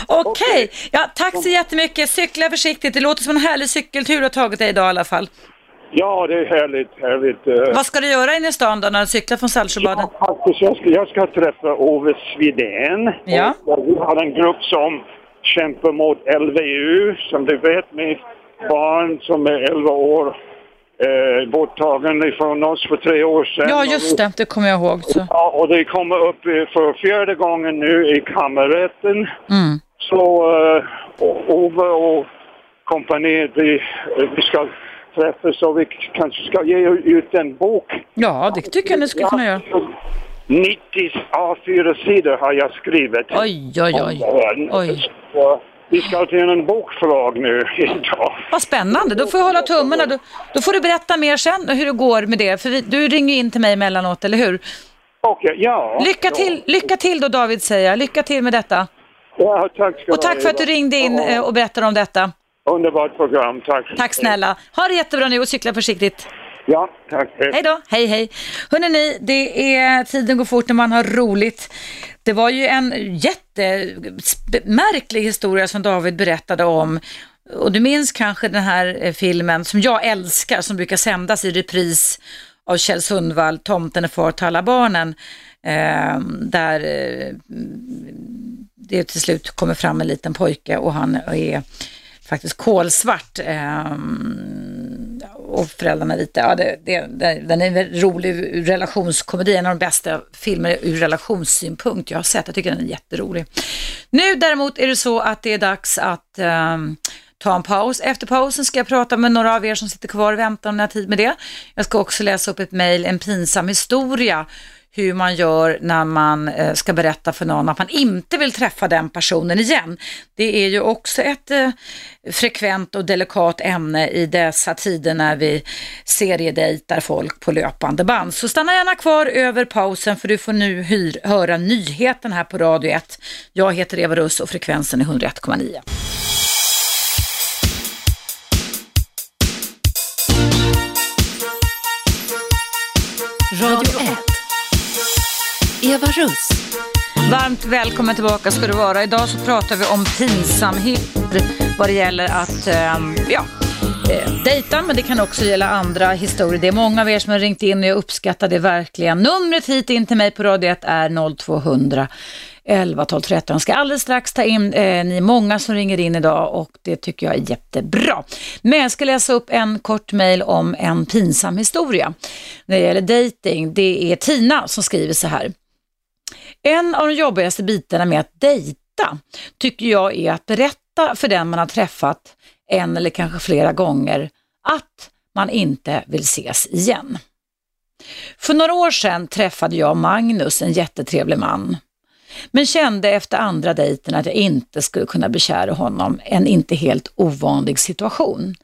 Okej, ja, tack så jättemycket. Cykla försiktigt. Det låter som en härlig cykeltur du har tagit dig idag i alla fall. Ja, det är härligt, härligt. eh. Vad ska du göra inne i stan då när du cyklar från Saltsjöbaden? Faktiskt, jag ska, jag ska träffa Ove Svidén. Ja. Och Vi har en grupp som kämpar mot LVU, som du vet, med barn som är 11 år eh, borttagen ifrån oss för tre år sedan. Ja, just det. Det kommer jag ihåg. Så. Ja, och det kommer upp för fjärde gången nu i kammarrätten. Mm. Så eh, Ove och kompaniet, vi, eh, vi ska träffas och vi kanske ska ge ut en bok. Ja, det tycker jag ni skulle kunna göra. 90 A4-sidor har jag skrivit. Oj, oj, oj. Oj. Så vi ska till en bokförlag nu idag. Vad spännande. Då får jag hålla tummarna. Då, då får du berätta mer sen hur det går med det. För vi, du ringer in till mig emellanåt, eller hur? Okej, ja. Lycka till, lycka till då David säger jag. Lycka till med detta. Ja, tack ska Och tack för att du ringde in eh, och berättade om detta. Underbart program, tack. Tack snälla. Ha det jättebra nu och cykla försiktigt. Ja, tack. Hej då, hej hej. Hörrni, det är, tiden går fort när man har roligt. Det var ju en jättemärklig historia som David berättade om. Och du minns kanske den här eh, filmen som jag älskar, som brukar sändas i repris av Kjell Sundvall, Tomten är far till alla barnen. Eh, där eh, det till slut kommer fram en liten pojke och han är faktiskt kolsvart. Eh, och föräldrarna vita. Ja, det, det, det, den är en rolig relationskomedi, en av de bästa filmer ur relationssynpunkt jag har sett. Jag tycker den är jätterolig. Nu däremot är det så att det är dags att eh, ta en paus. Efter pausen ska jag prata med några av er som sitter kvar och väntar om ni har tid med det. Jag ska också läsa upp ett mejl, en pinsam historia hur man gör när man eh, ska berätta för någon att man inte vill träffa den personen igen. Det är ju också ett eh, frekvent och delikat ämne i dessa tider när vi seriedejtar folk på löpande band. Så stanna gärna kvar över pausen för du får nu hyr, höra nyheten här på Radio 1. Jag heter Eva Russ och frekvensen är 101,9. Radio 1. Eva Russ. Varmt välkommen tillbaka ska du vara. Idag så pratar vi om pinsamhet vad det gäller att ehm, ja, eh, dejta, men det kan också gälla andra historier. Det är många av er som har ringt in och jag uppskattar det verkligen. Numret hit in till mig på Radio 1 är 0200 11 12 13. Jag ska alldeles strax ta in, eh, ni är många som ringer in idag och det tycker jag är jättebra. Men jag ska läsa upp en kort mejl om en pinsam historia. När det gäller dating. det är Tina som skriver så här. En av de jobbigaste bitarna med att dejta tycker jag är att berätta för den man har träffat en eller kanske flera gånger att man inte vill ses igen. För några år sedan träffade jag Magnus, en jättetrevlig man. Men kände efter andra dejten att jag inte skulle kunna bekära honom, en inte helt ovanlig situation.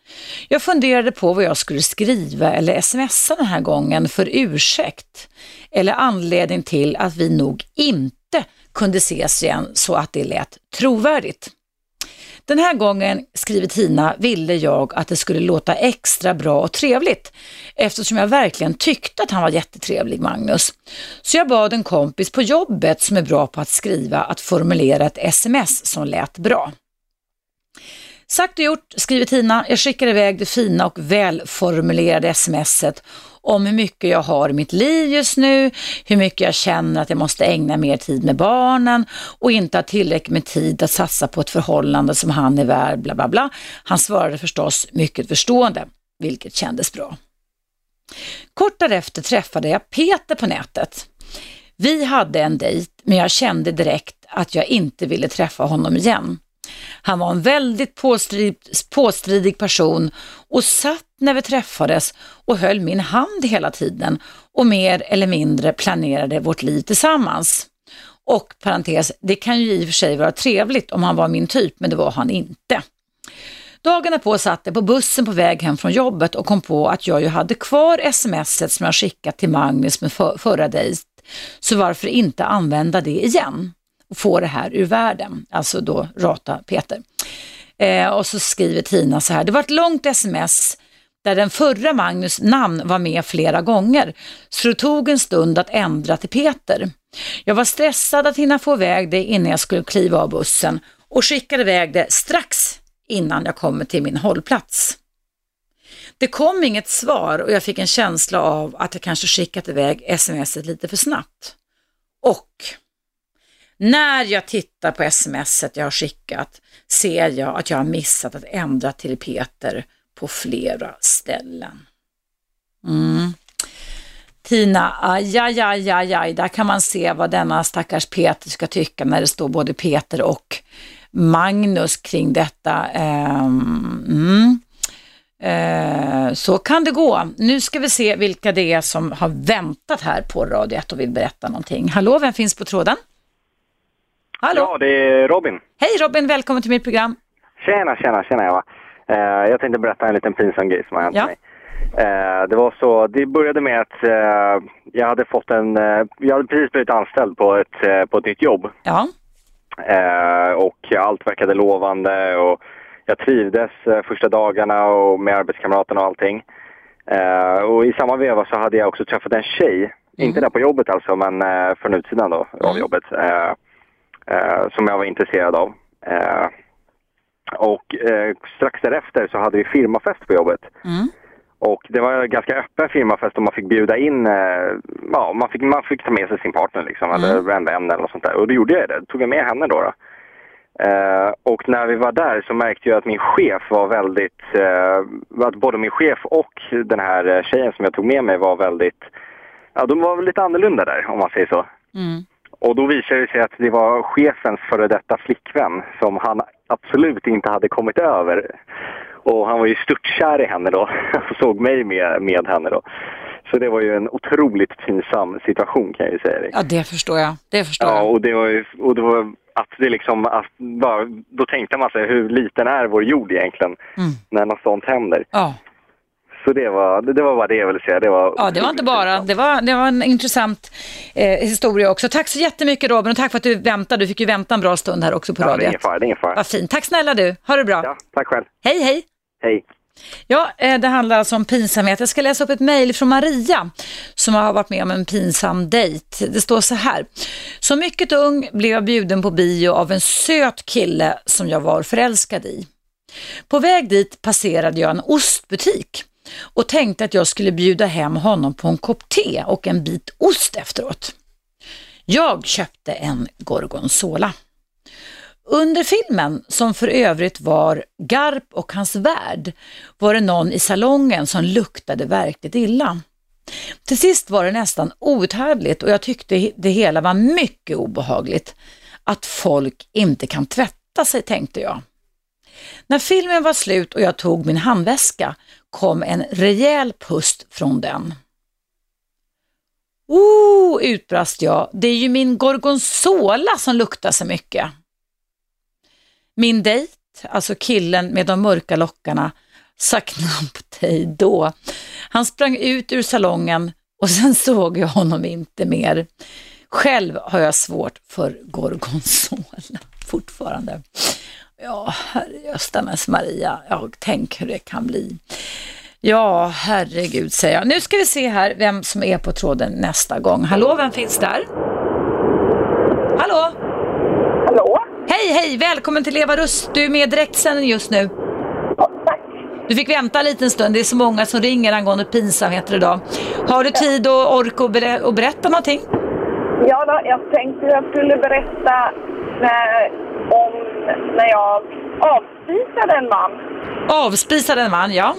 Jag funderade på vad jag skulle skriva eller smsa den här gången för ursäkt eller anledning till att vi nog inte kunde ses igen så att det lät trovärdigt. Den här gången, skriver Tina, ville jag att det skulle låta extra bra och trevligt eftersom jag verkligen tyckte att han var jättetrevlig, Magnus. Så jag bad en kompis på jobbet som är bra på att skriva att formulera ett sms som lät bra. Sagt och gjort, skriver Tina. Jag skickar iväg det fina och välformulerade smset om hur mycket jag har i mitt liv just nu, hur mycket jag känner att jag måste ägna mer tid med barnen och inte ha tillräckligt med tid att satsa på ett förhållande som han är värd, bla bla bla. Han svarade förstås mycket förstående, vilket kändes bra. Kort därefter träffade jag Peter på nätet. Vi hade en dejt, men jag kände direkt att jag inte ville träffa honom igen. Han var en väldigt påstrid, påstridig person och satt när vi träffades och höll min hand hela tiden och mer eller mindre planerade vårt liv tillsammans. Och parentes, det kan ju i och för sig vara trevligt om han var min typ, men det var han inte. Dagarna på satt jag på bussen på väg hem från jobbet och kom på att jag ju hade kvar smset som jag skickat till Magnus med för, förra dejt. Så varför inte använda det igen? Och få det här ur världen. Alltså då rata Peter. Eh, och så skriver Tina så här, det var ett långt sms där den förra Magnus namn var med flera gånger, så det tog en stund att ändra till Peter. Jag var stressad att hinna få iväg det innan jag skulle kliva av bussen och skickade iväg det strax innan jag kommer till min hållplats. Det kom inget svar och jag fick en känsla av att jag kanske skickat iväg smset lite för snabbt. Och när jag tittar på smset jag har skickat ser jag att jag har missat att ändra till Peter på flera ställen. Mm. Tina, aj, aj, aj, aj, aj, där kan man se vad denna stackars Peter ska tycka när det står både Peter och Magnus kring detta. Ehm, mm. Eh, så kan det gå. Nu ska vi se vilka det är som har väntat här på Radio 1 och vill berätta någonting. Hallå, vem finns på tråden? Hallå? Ja, det är Robin. Hej Robin, välkommen till mitt program. Tjena, tjena, tjena Eva. Uh, jag tänkte berätta en liten pinsam grej som har hänt ja. mig. Uh, det var så, det började med att uh, jag hade fått en, jag hade precis blivit anställd på ett, på ett nytt jobb. Ja. och allt verkade lovande och jag trivdes första dagarna och med arbetskamraterna och allting. och i samma veva så hade jag också träffat en tjej, mm. inte där på jobbet alltså, men från utsidan då av mm. jobbet eh, som jag var intresserad av. Eh, och eh, strax därefter så hade vi firmafest på jobbet. Mm. Och det var en ganska öppen firmafest och man fick bjuda in, eh, ja man fick, man fick ta med sig sin partner liksom, mm. eller en vän eller något sånt där. Och då gjorde jag det, tog jag med henne då. då. Uh, och när vi var där så märkte jag att min chef var väldigt, uh, att både min chef och den här tjejen som jag tog med mig var väldigt, ja de var lite annorlunda där om man säger så. Mm. Och då visade det sig att det var chefens före detta flickvän som han absolut inte hade kommit över. Och han var ju störtkär i henne då och såg mig med, med henne då. Så det var ju en otroligt pinsam situation kan jag ju säga dig. Ja, det förstår jag. Det förstår ja, jag. och det var ju, och det var att det liksom, att bara, då tänkte man sig hur liten är vår jord egentligen Mm. när något sånt händer. Ja. Så det var, det, var bara det jag ville säga. Det var, Ja, det var inte bara, det var, det var en intressant eh, historia också. Tack så jättemycket Robin och tack för att du väntade. Du fick ju vänta en bra stund här också på ja, det är ingen fara, det är ingen fara. Vad fint. Tack snälla du. Ha det bra. Ja, tack själv. Hej, hej. Hej. Ja, eh, det handlar alltså om pinsamhet. Jag ska läsa upp ett mejl från Maria som har varit med om en pinsam dejt. Det står så här. Som mycket ung blev jag bjuden på bio av en söt kille som jag var förälskad i. På väg dit passerade jag en ostbutik och tänkte att jag skulle bjuda hem honom på en kopp te och en bit ost efteråt. Jag köpte en gorgonzola. Under filmen, som för övrigt var Garp och hans värld, var det någon i salongen som luktade verkligt illa. Till sist var det nästan outhärdligt och jag tyckte det hela var mycket obehagligt. Att folk inte kan tvätta sig, tänkte jag. När filmen var slut och jag tog min handväska kom en rejäl pust från den. Oh, utbrast jag. Det är ju min gorgonzola som luktar så mycket. Min dejt, alltså killen med de mörka lockarna, sa knappt hej då. Han sprang ut ur salongen och sen såg jag honom inte mer. Själv har jag svårt för gorgonzola fortfarande. Ja, herrejöstamens Maria, ja, tänk hur det kan bli. Ja, herregud säger jag. Nu ska vi se här vem som är på tråden nästa gång. Hallå, vem finns där? Hallå? Hallå? Hej, hej, välkommen till Eva Rust. Du är med i direktsändning just nu. tack. Du fick vänta en liten stund. Det är så många som ringer angående pinsamheter idag. Har du tid och ork att, ber berätta någonting? Ja, då, jag tänkte jag skulle berätta när, när jag avspisade en man. Avspisade en man, ja.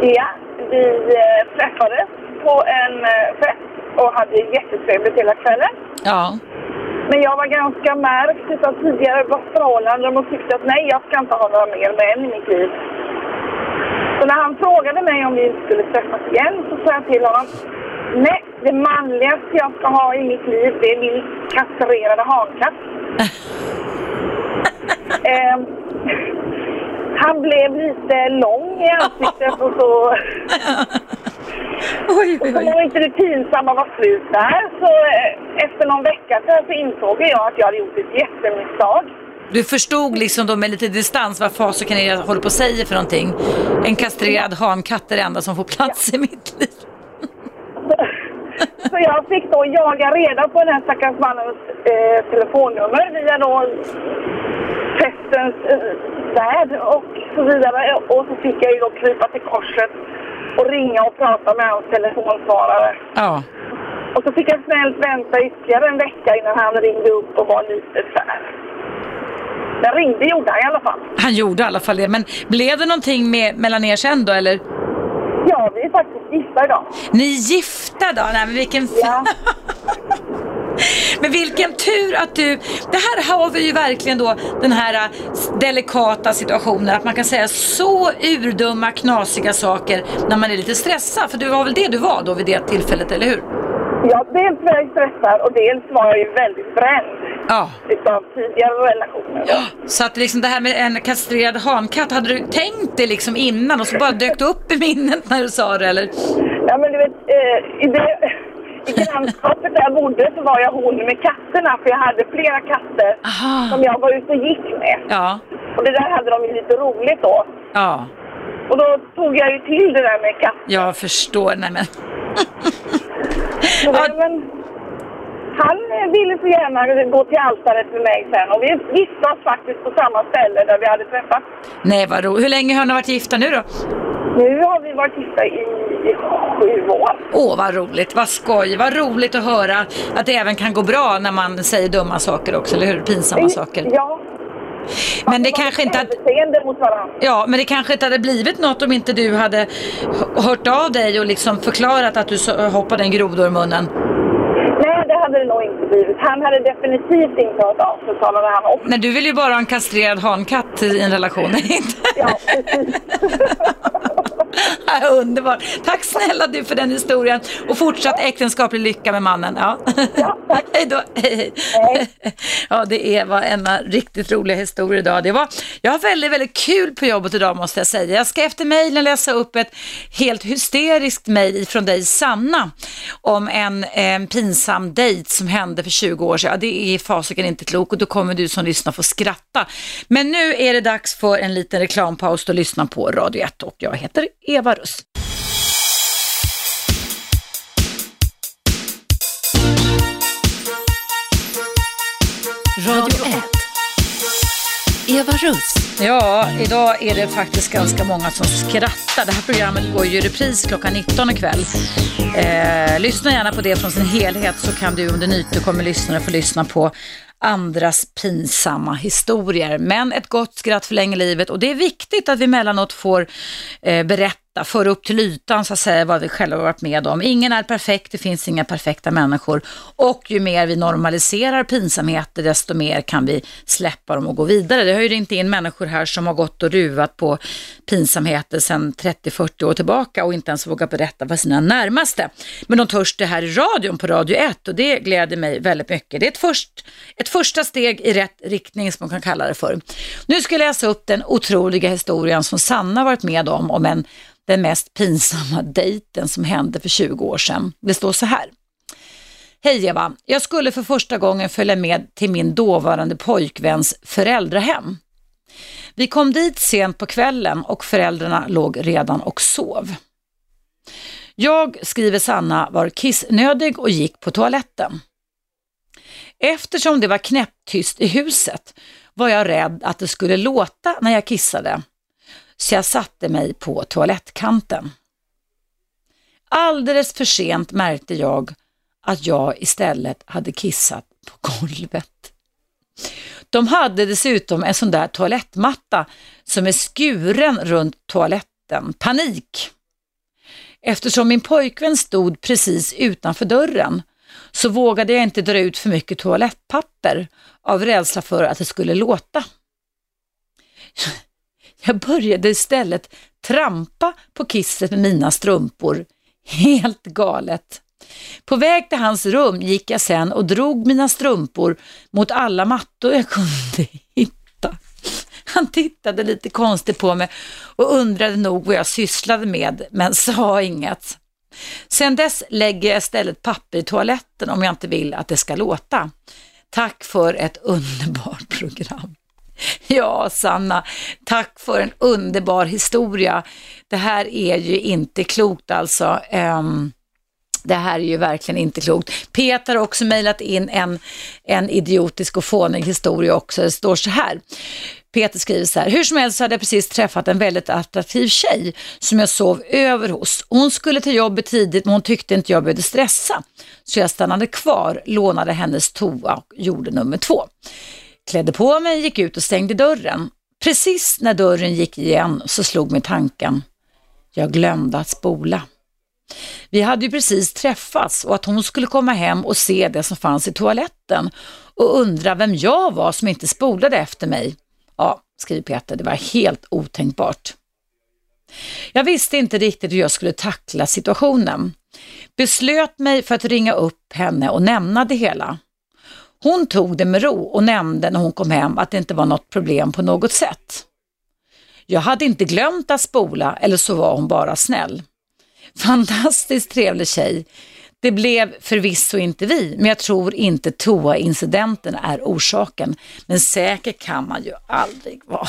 Ja, vi eh, träffades på en eh, fest och hade jättetrevligt hela kvällen. Ja. Men jag var ganska märkt av tidigare förhållanden och tyckte att nej, jag ska inte ha några mer män i mitt liv. Så när han frågade mig om vi skulle träffas igen så sa jag till honom nej, det manligaste jag ska ha i mitt liv det är min kastrerade hankatt. eh, han blev lite lång i ansiktet och så... Oj, Och så var inte det pinsamma var slut där. Så eh, efter någon vecka så, så insåg jag att jag hade gjort ett jättemisstag. Du förstod liksom då med lite distans vad fasiken är jag håller på att säga för någonting. En kastrerad hankatt är det enda som får plats i mitt liv. Så jag fick då jaga reda på den här stackars mannens eh, telefonnummer via då festens eh, värld och så vidare. Och så fick jag ju då krypa till korset och ringa och prata med hans telefonsvarare. Ja. Och så fick jag snällt vänta ytterligare en vecka innan han ringde upp och var lite så här. Den ringde gjorde han i alla fall. Han gjorde i alla fall det. Men blev det någonting med, mellan er sen då eller? Ja, vi är faktiskt gifta idag. Ni är gifta då? Nej men vilken Ja. Men vilken tur att du, det här har vi ju verkligen då den här äh, delikata situationen att man kan säga så urdumma knasiga saker när man är lite stressad. För det var väl det du var då vid det tillfället, eller hur? Ja, dels var jag stressad och dels var jag ju väldigt bränd Ja. utav tidigare relationer. Så att liksom det här med en kastrerad hankatt, hade du tänkt det liksom innan och så bara dök det upp i minnet när du sa det eller? Ja, men du vet, eh, i, det, i grannskapet där jag bodde så var jag hon med katterna för jag hade flera katter som jag var ute och gick med. Ja. Och det där hade de ju lite roligt då. Ja, Och då tog jag ju till det där med katter. jag förstår. Nej men. Det, men, han eh, ville så gärna gå till altaret med mig sen och vi oss faktiskt på samma ställe där vi hade träffats. Nej vad roligt. Hur länge har ni varit gifta nu då? Nu har vi varit gifta i sju år. Åh vad roligt, vad skoj, vad roligt att höra att det även kan gå bra när man säger dumma saker också, eller hur? Pinsamma saker. Ja. Men det kanske inte hade... Ja, men det kanske inte hade blivit något om inte du hade hört av dig och liksom förklarat att du hoppade en groda ur munnen. Nej, det hade det nog inte blivit. Han hade definitivt inte hört av sig, talade han om. Nej, du vill ju bara ha en kastrerad hankatt i en relation, inte? Ja, precis. Ja, Underbart. Tack snälla du för den historien och fortsatt äktenskaplig lycka med mannen. Ja. hej då. Hej, hej. Ja, det är, var en riktigt rolig historia idag. Det var, jag har väldigt, väldigt kul på jobbet idag måste jag säga. Jag ska efter mejlen läsa upp ett helt hysteriskt mejl från dig Sanna om en, en pinsam dejt som hände för 20 år sedan. Ja, det är fasiken inte klok och då kommer du som lyssnar få skratta. Men nu är det dags för en liten reklampaus och lyssna på Radio 1 och jag heter Eva Russ. Radio 1. Eva Russ. Ja, idag är det faktiskt ganska många som skrattar. Det här programmet går ju i repris klockan 19 ikväll. Eh, lyssna gärna på det från sin helhet så kan du om du nytillkommer lyssnare få lyssna på andras pinsamma historier. Men ett gott skratt förlänger livet och det är viktigt att vi emellanåt får eh, berätta berätta, föra upp till ytan så att säga vad vi själva varit med om. Ingen är perfekt, det finns inga perfekta människor och ju mer vi normaliserar pinsamheter desto mer kan vi släppa dem och gå vidare. Det har ju ringt in människor här som har gått och ruvat på pinsamheter sedan 30-40 år tillbaka och inte ens vågar berätta för sina närmaste. Men de törs det här i radion på Radio 1 och det gläder mig väldigt mycket. Det är ett, först, ett första steg i rätt riktning som man kan kalla det för. Nu ska jag läsa upp den otroliga historien som Sanna varit med om, om en, den mest pinsamma dejten som hände för 20 år sedan. Det står så här. Hej Eva, jag skulle för första gången följa med till min dåvarande pojkväns föräldrahem. Vi kom dit sent på kvällen och föräldrarna låg redan och sov. Jag, skriver Sanna, var kissnödig och gick på toaletten. Eftersom det var knäpptyst i huset var jag rädd att det skulle låta när jag kissade, så jag satte mig på toalettkanten. Alldeles för sent märkte jag att jag istället hade kissat på golvet. De hade dessutom en sån där toalettmatta som är skuren runt toaletten. Panik! Eftersom min pojkvän stod precis utanför dörren så vågade jag inte dra ut för mycket toalettpapper av rädsla för att det skulle låta. Jag började istället trampa på kisset med mina strumpor. Helt galet. På väg till hans rum gick jag sen och drog mina strumpor mot alla mattor jag kunde hitta. Han tittade lite konstigt på mig och undrade nog vad jag sysslade med, men sa inget. Sen dess lägger jag istället papper i toaletten om jag inte vill att det ska låta. Tack för ett underbart program. Ja, Sanna, tack för en underbar historia. Det här är ju inte klokt alltså. Um, det här är ju verkligen inte klokt. Peter har också mejlat in en, en idiotisk och fånig historia också. Det står så här. Peter skriver så här, hur som helst så hade jag precis träffat en väldigt attraktiv tjej som jag sov över hos. Hon skulle till jobbet tidigt men hon tyckte inte jag behövde stressa. Så jag stannade kvar, lånade hennes toa och gjorde nummer två. Klädde på mig, gick ut och stängde dörren. Precis när dörren gick igen så slog mig tanken, jag glömde att spola. Vi hade ju precis träffats och att hon skulle komma hem och se det som fanns i toaletten och undra vem jag var som inte spolade efter mig. Ja, skriver Peter, det var helt otänkbart. Jag visste inte riktigt hur jag skulle tackla situationen. Beslöt mig för att ringa upp henne och nämna det hela. Hon tog det med ro och nämnde när hon kom hem att det inte var något problem på något sätt. Jag hade inte glömt att spola eller så var hon bara snäll. Fantastiskt trevlig tjej. Det blev förvisso inte vi, men jag tror inte toa-incidenten är orsaken. Men säker kan man ju aldrig vara.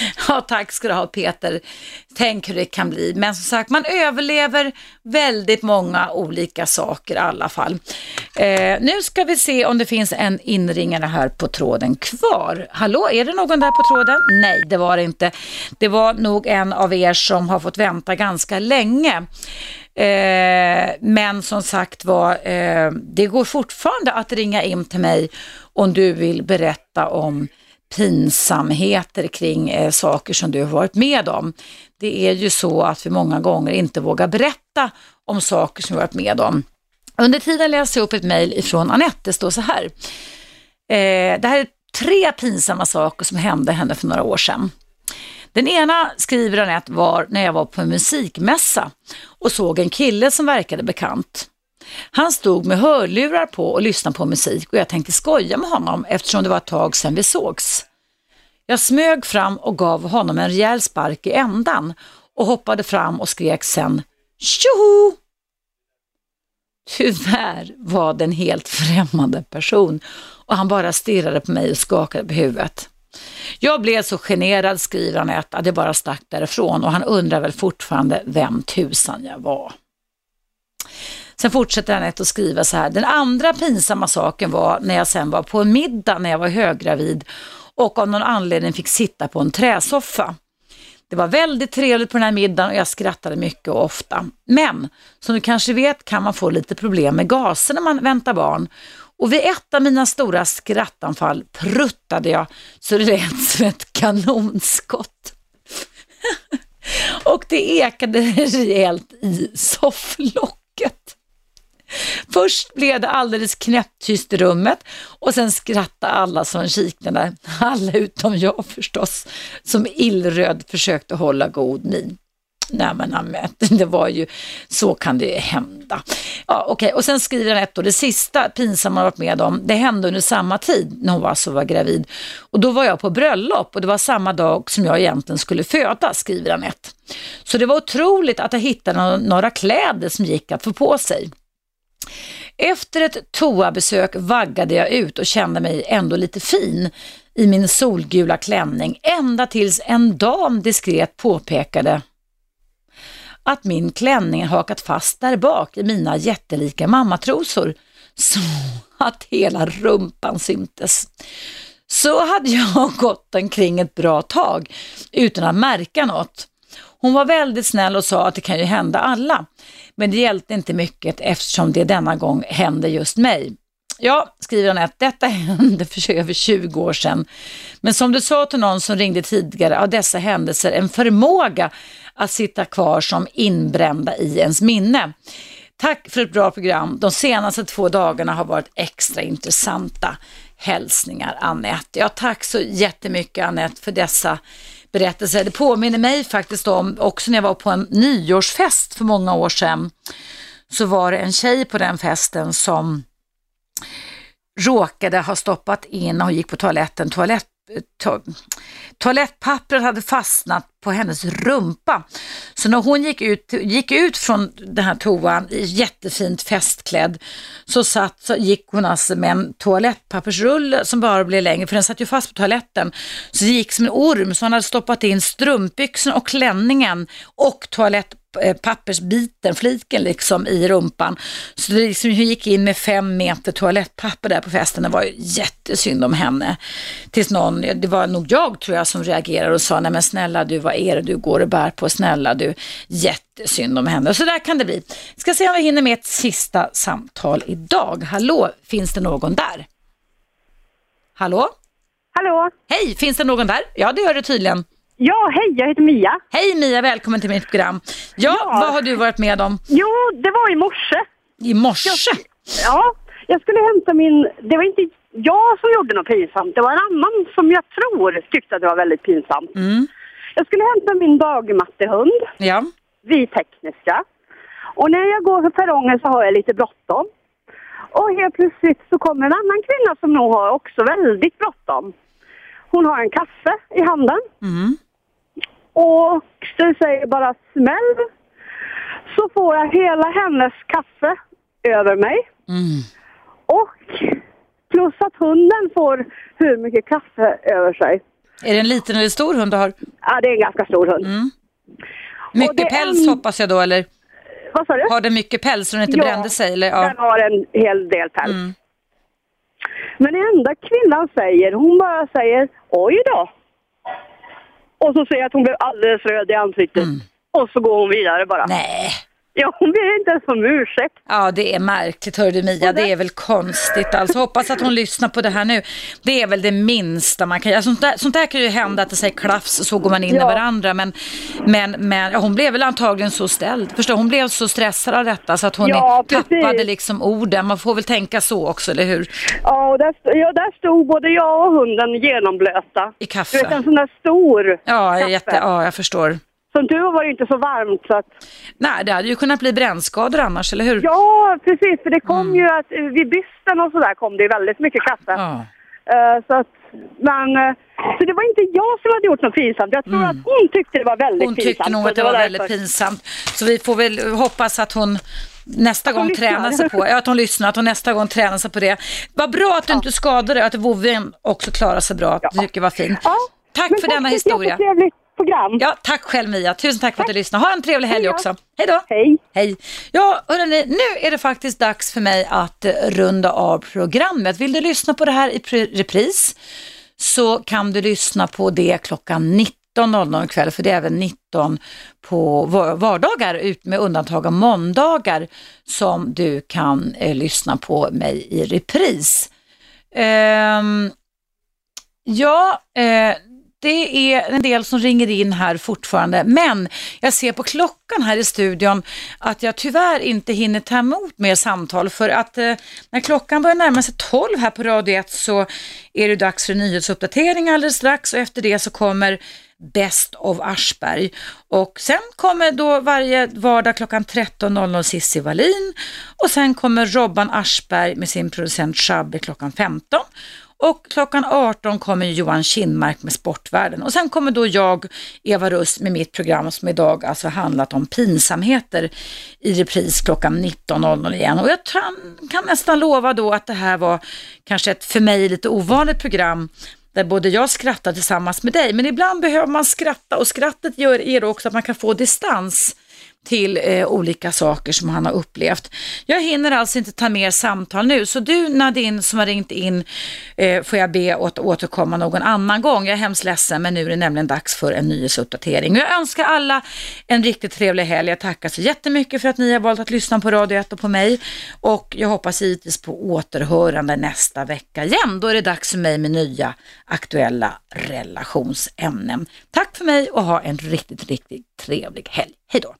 Ja, tack ska du ha Peter. Tänk hur det kan bli. Men som sagt, man överlever väldigt många olika saker i alla fall. Eh, nu ska vi se om det finns en inringare här på tråden kvar. Hallå, är det någon där på tråden? Nej, det var det inte. Det var nog en av er som har fått vänta ganska länge. Eh, men som sagt var, eh, det går fortfarande att ringa in till mig om du vill berätta om pinsamheter kring eh, saker som du har varit med om. Det är ju så att vi många gånger inte vågar berätta om saker som vi har varit med om. Under tiden läser jag upp ett mejl ifrån Anette. Det står så här. Eh, det här är tre pinsamma saker som hände henne för några år sedan. Den ena, skriver Anette, var när jag var på en musikmässa och såg en kille som verkade bekant. Han stod med hörlurar på och lyssnade på musik och jag tänkte skoja med honom eftersom det var ett tag sedan vi sågs. Jag smög fram och gav honom en rejäl spark i ändan och hoppade fram och skrek sen Tjoho! Tyvärr var det en helt främmande person och han bara stirrade på mig och skakade på huvudet. Jag blev så generad, skriver han ett, att jag bara stack därifrån och han undrar väl fortfarande vem tusan jag var. Sen fortsätter han att skriva så här. Den andra pinsamma saken var när jag sen var på en middag när jag var höggravid och av någon anledning fick sitta på en träsoffa. Det var väldigt trevligt på den här middagen och jag skrattade mycket och ofta. Men som du kanske vet kan man få lite problem med gaser när man väntar barn. Och vid ett av mina stora skrattanfall pruttade jag så det lät som ett kanonskott. och det ekade rejält i sofflocket. Först blev det alldeles knäpptyst i rummet och sen skrattade alla som kiknade. Alla utom jag förstås, som illröd försökte hålla god min. Nej men det var ju, så kan det hända. Ja, okay. Och sen skriver han ett då, det sista pinsamma han varit med om, det hände under samma tid när hon alltså var gravid. Och då var jag på bröllop och det var samma dag som jag egentligen skulle föda, skriver han ett. Så det var otroligt att jag hittade några kläder som gick att få på sig. Efter ett toabesök vaggade jag ut och kände mig ändå lite fin i min solgula klänning ända tills en dam diskret påpekade att min klänning hakat fast där bak i mina jättelika mammatrosor så att hela rumpan syntes. Så hade jag gått omkring ett bra tag utan att märka något. Hon var väldigt snäll och sa att det kan ju hända alla. Men det hjälpte inte mycket eftersom det denna gång hände just mig. Ja, skriver Anette, detta hände för över 20 år sedan. Men som du sa till någon som ringde tidigare, har dessa händelser en förmåga att sitta kvar som inbrända i ens minne. Tack för ett bra program. De senaste två dagarna har varit extra intressanta. Hälsningar Anette. Ja, tack så jättemycket Anette för dessa berättelse. Det påminner mig faktiskt om, också när jag var på en nyårsfest för många år sedan, så var det en tjej på den festen som råkade ha stoppat in, när hon gick på toaletten, toalett, to, toalettpappret hade fastnat på hennes rumpa. Så när hon gick ut, gick ut från den här toan, jättefint festklädd, så, satt, så gick hon alltså med en toalettpappersrulle som bara blev längre, för den satt ju fast på toaletten. Så det gick som en orm, så hon hade stoppat in strumpbyxorna och klänningen och toalett pappersbiten, fliken liksom i rumpan. Så det liksom, hon gick in med fem meter toalettpapper där på festen. Det var jättesynd om henne. Tills någon, det var nog jag tror jag som reagerade och sa, nej men snälla du, vad är det du går och bär på? Snälla du, jättesynd om henne. Så där kan det bli. Ska se om vi hinner med ett sista samtal idag. Hallå, finns det någon där? Hallå? Hallå? Hej, finns det någon där? Ja, det gör det tydligen. Ja, hej, jag heter Mia. Hej Mia, välkommen till mitt program. Ja, ja, vad har du varit med om? Jo, det var i morse. I morse? Jag, ja, jag skulle hämta min... Det var inte jag som gjorde något pinsamt. Det var en annan som jag tror tyckte att det var väldigt pinsamt. Mm. Jag skulle hämta min dagmattehund. Ja. Vi tekniska. Och när jag går för perrongen så har jag lite bråttom. Och helt plötsligt så kommer en annan kvinna som nog har också väldigt bråttom. Hon har en kaffe i handen. Mm. Och det säger bara smäll. Så får jag hela hennes kaffe över mig. Mm. Och plus att hunden får hur mycket kaffe över sig. Är det en liten eller stor hund du har? Ja, det är en ganska stor hund. Mm. Mycket päls en... hoppas jag då, eller? Vad sa du? Har den mycket päls så den inte ja, brände sig? Eller? Ja, den har en hel del päls. Mm. Men det enda kvinnan säger, hon bara säger oj då. Och så säger att hon blev alldeles röd i ansiktet. Mm. Och så går hon vidare bara. Nej. Ja, hon ber inte ens om ursäkt. Ja, det är märkligt, hör du Mia. Det är väl konstigt. Alltså, hoppas att hon lyssnar på det här nu. Det är väl det minsta man kan göra. Sånt där, sånt där kan ju hända att det säger klaffs så går man in ja. i varandra. Men, men, men ja, hon blev väl antagligen så ställd. Förstår, hon blev så stressad av detta så att hon ja, tappade liksom orden. Man får väl tänka så också, eller hur? Ja, och där, ja, där stod både jag och hunden genomblöta. I kaffe? Du vet, en sån där stor ja, kaffe. Jätte, ja, jag förstår. Som tur var det inte så varmt så att... Nej, det hade ju kunnat bli brännskador annars, eller hur? Ja, precis. För det kom mm. ju att vid bysten och sådär kom det väldigt mycket kaffe. Ja. Uh, så att, men, uh, så det var inte jag som hade gjort något pinsamt. Jag tror mm. att hon tyckte det var väldigt hon pinsamt. Hon tyckte nog att det var, var väldigt pinsamt. Så vi får väl hoppas att hon nästa gång tränar sig på, ja, att hon lyssnar, att hon nästa gång tränar sig på det. Vad bra att du ja. inte skadade dig, att vovven också klarar sig bra. Ja. Det tycker jag var fint. Ja. Tack för tack denna historia. Program. Ja, tack själv Mia. Tusen tack, för att du lyssnade. Ha en trevlig helg också. Hej då. Hej. Hej. Ja, hörrni, nu är det faktiskt dags för mig att runda av programmet. Vill du lyssna på det här i repris så kan du lyssna på det klockan 19.00 ikväll, för det är även 19 på vardagar med undantag av måndagar som du kan eh, lyssna på mig i repris. Um, ja, eh, det är en del som ringer in här fortfarande, men jag ser på klockan här i studion att jag tyvärr inte hinner ta emot mer samtal för att eh, när klockan börjar närma sig 12 här på Radio 1 så är det dags för nyhetsuppdatering alldeles strax och efter det så kommer Best of Aschberg. Och sen kommer då varje vardag klockan 13.00 Cissi Wallin och sen kommer Robban Aschberg med sin producent Shabbe klockan 15. Och klockan 18 kommer Johan Kinmark med Sportvärlden. Och sen kommer då jag, Eva Russ, med mitt program som idag alltså handlat om pinsamheter i repris klockan 19.00 igen. Och jag kan, nästan lova då att det här var kanske ett för mig lite ovanligt program där både jag skrattar tillsammans med dig, men ibland behöver man skratta och skrattet gör, ger också att man kan få distans till eh, olika saker som han har upplevt. Jag hinner alltså inte ta mer samtal nu, så du Nadine som har ringt in eh, får jag be att återkomma någon annan gång. Jag är hemskt ledsen, men nu är det nämligen dags för en nyhetsuppdatering. Jag önskar alla en riktigt trevlig helg. Jag tackar så jättemycket för att ni har valt att lyssna på Radio 1 och på mig och jag hoppas givetvis på återhörande nästa vecka igen. Då är det dags för mig med nya aktuella relationsämnen. Tack för mig och ha en riktigt, riktigt trevlig helg. Hej då!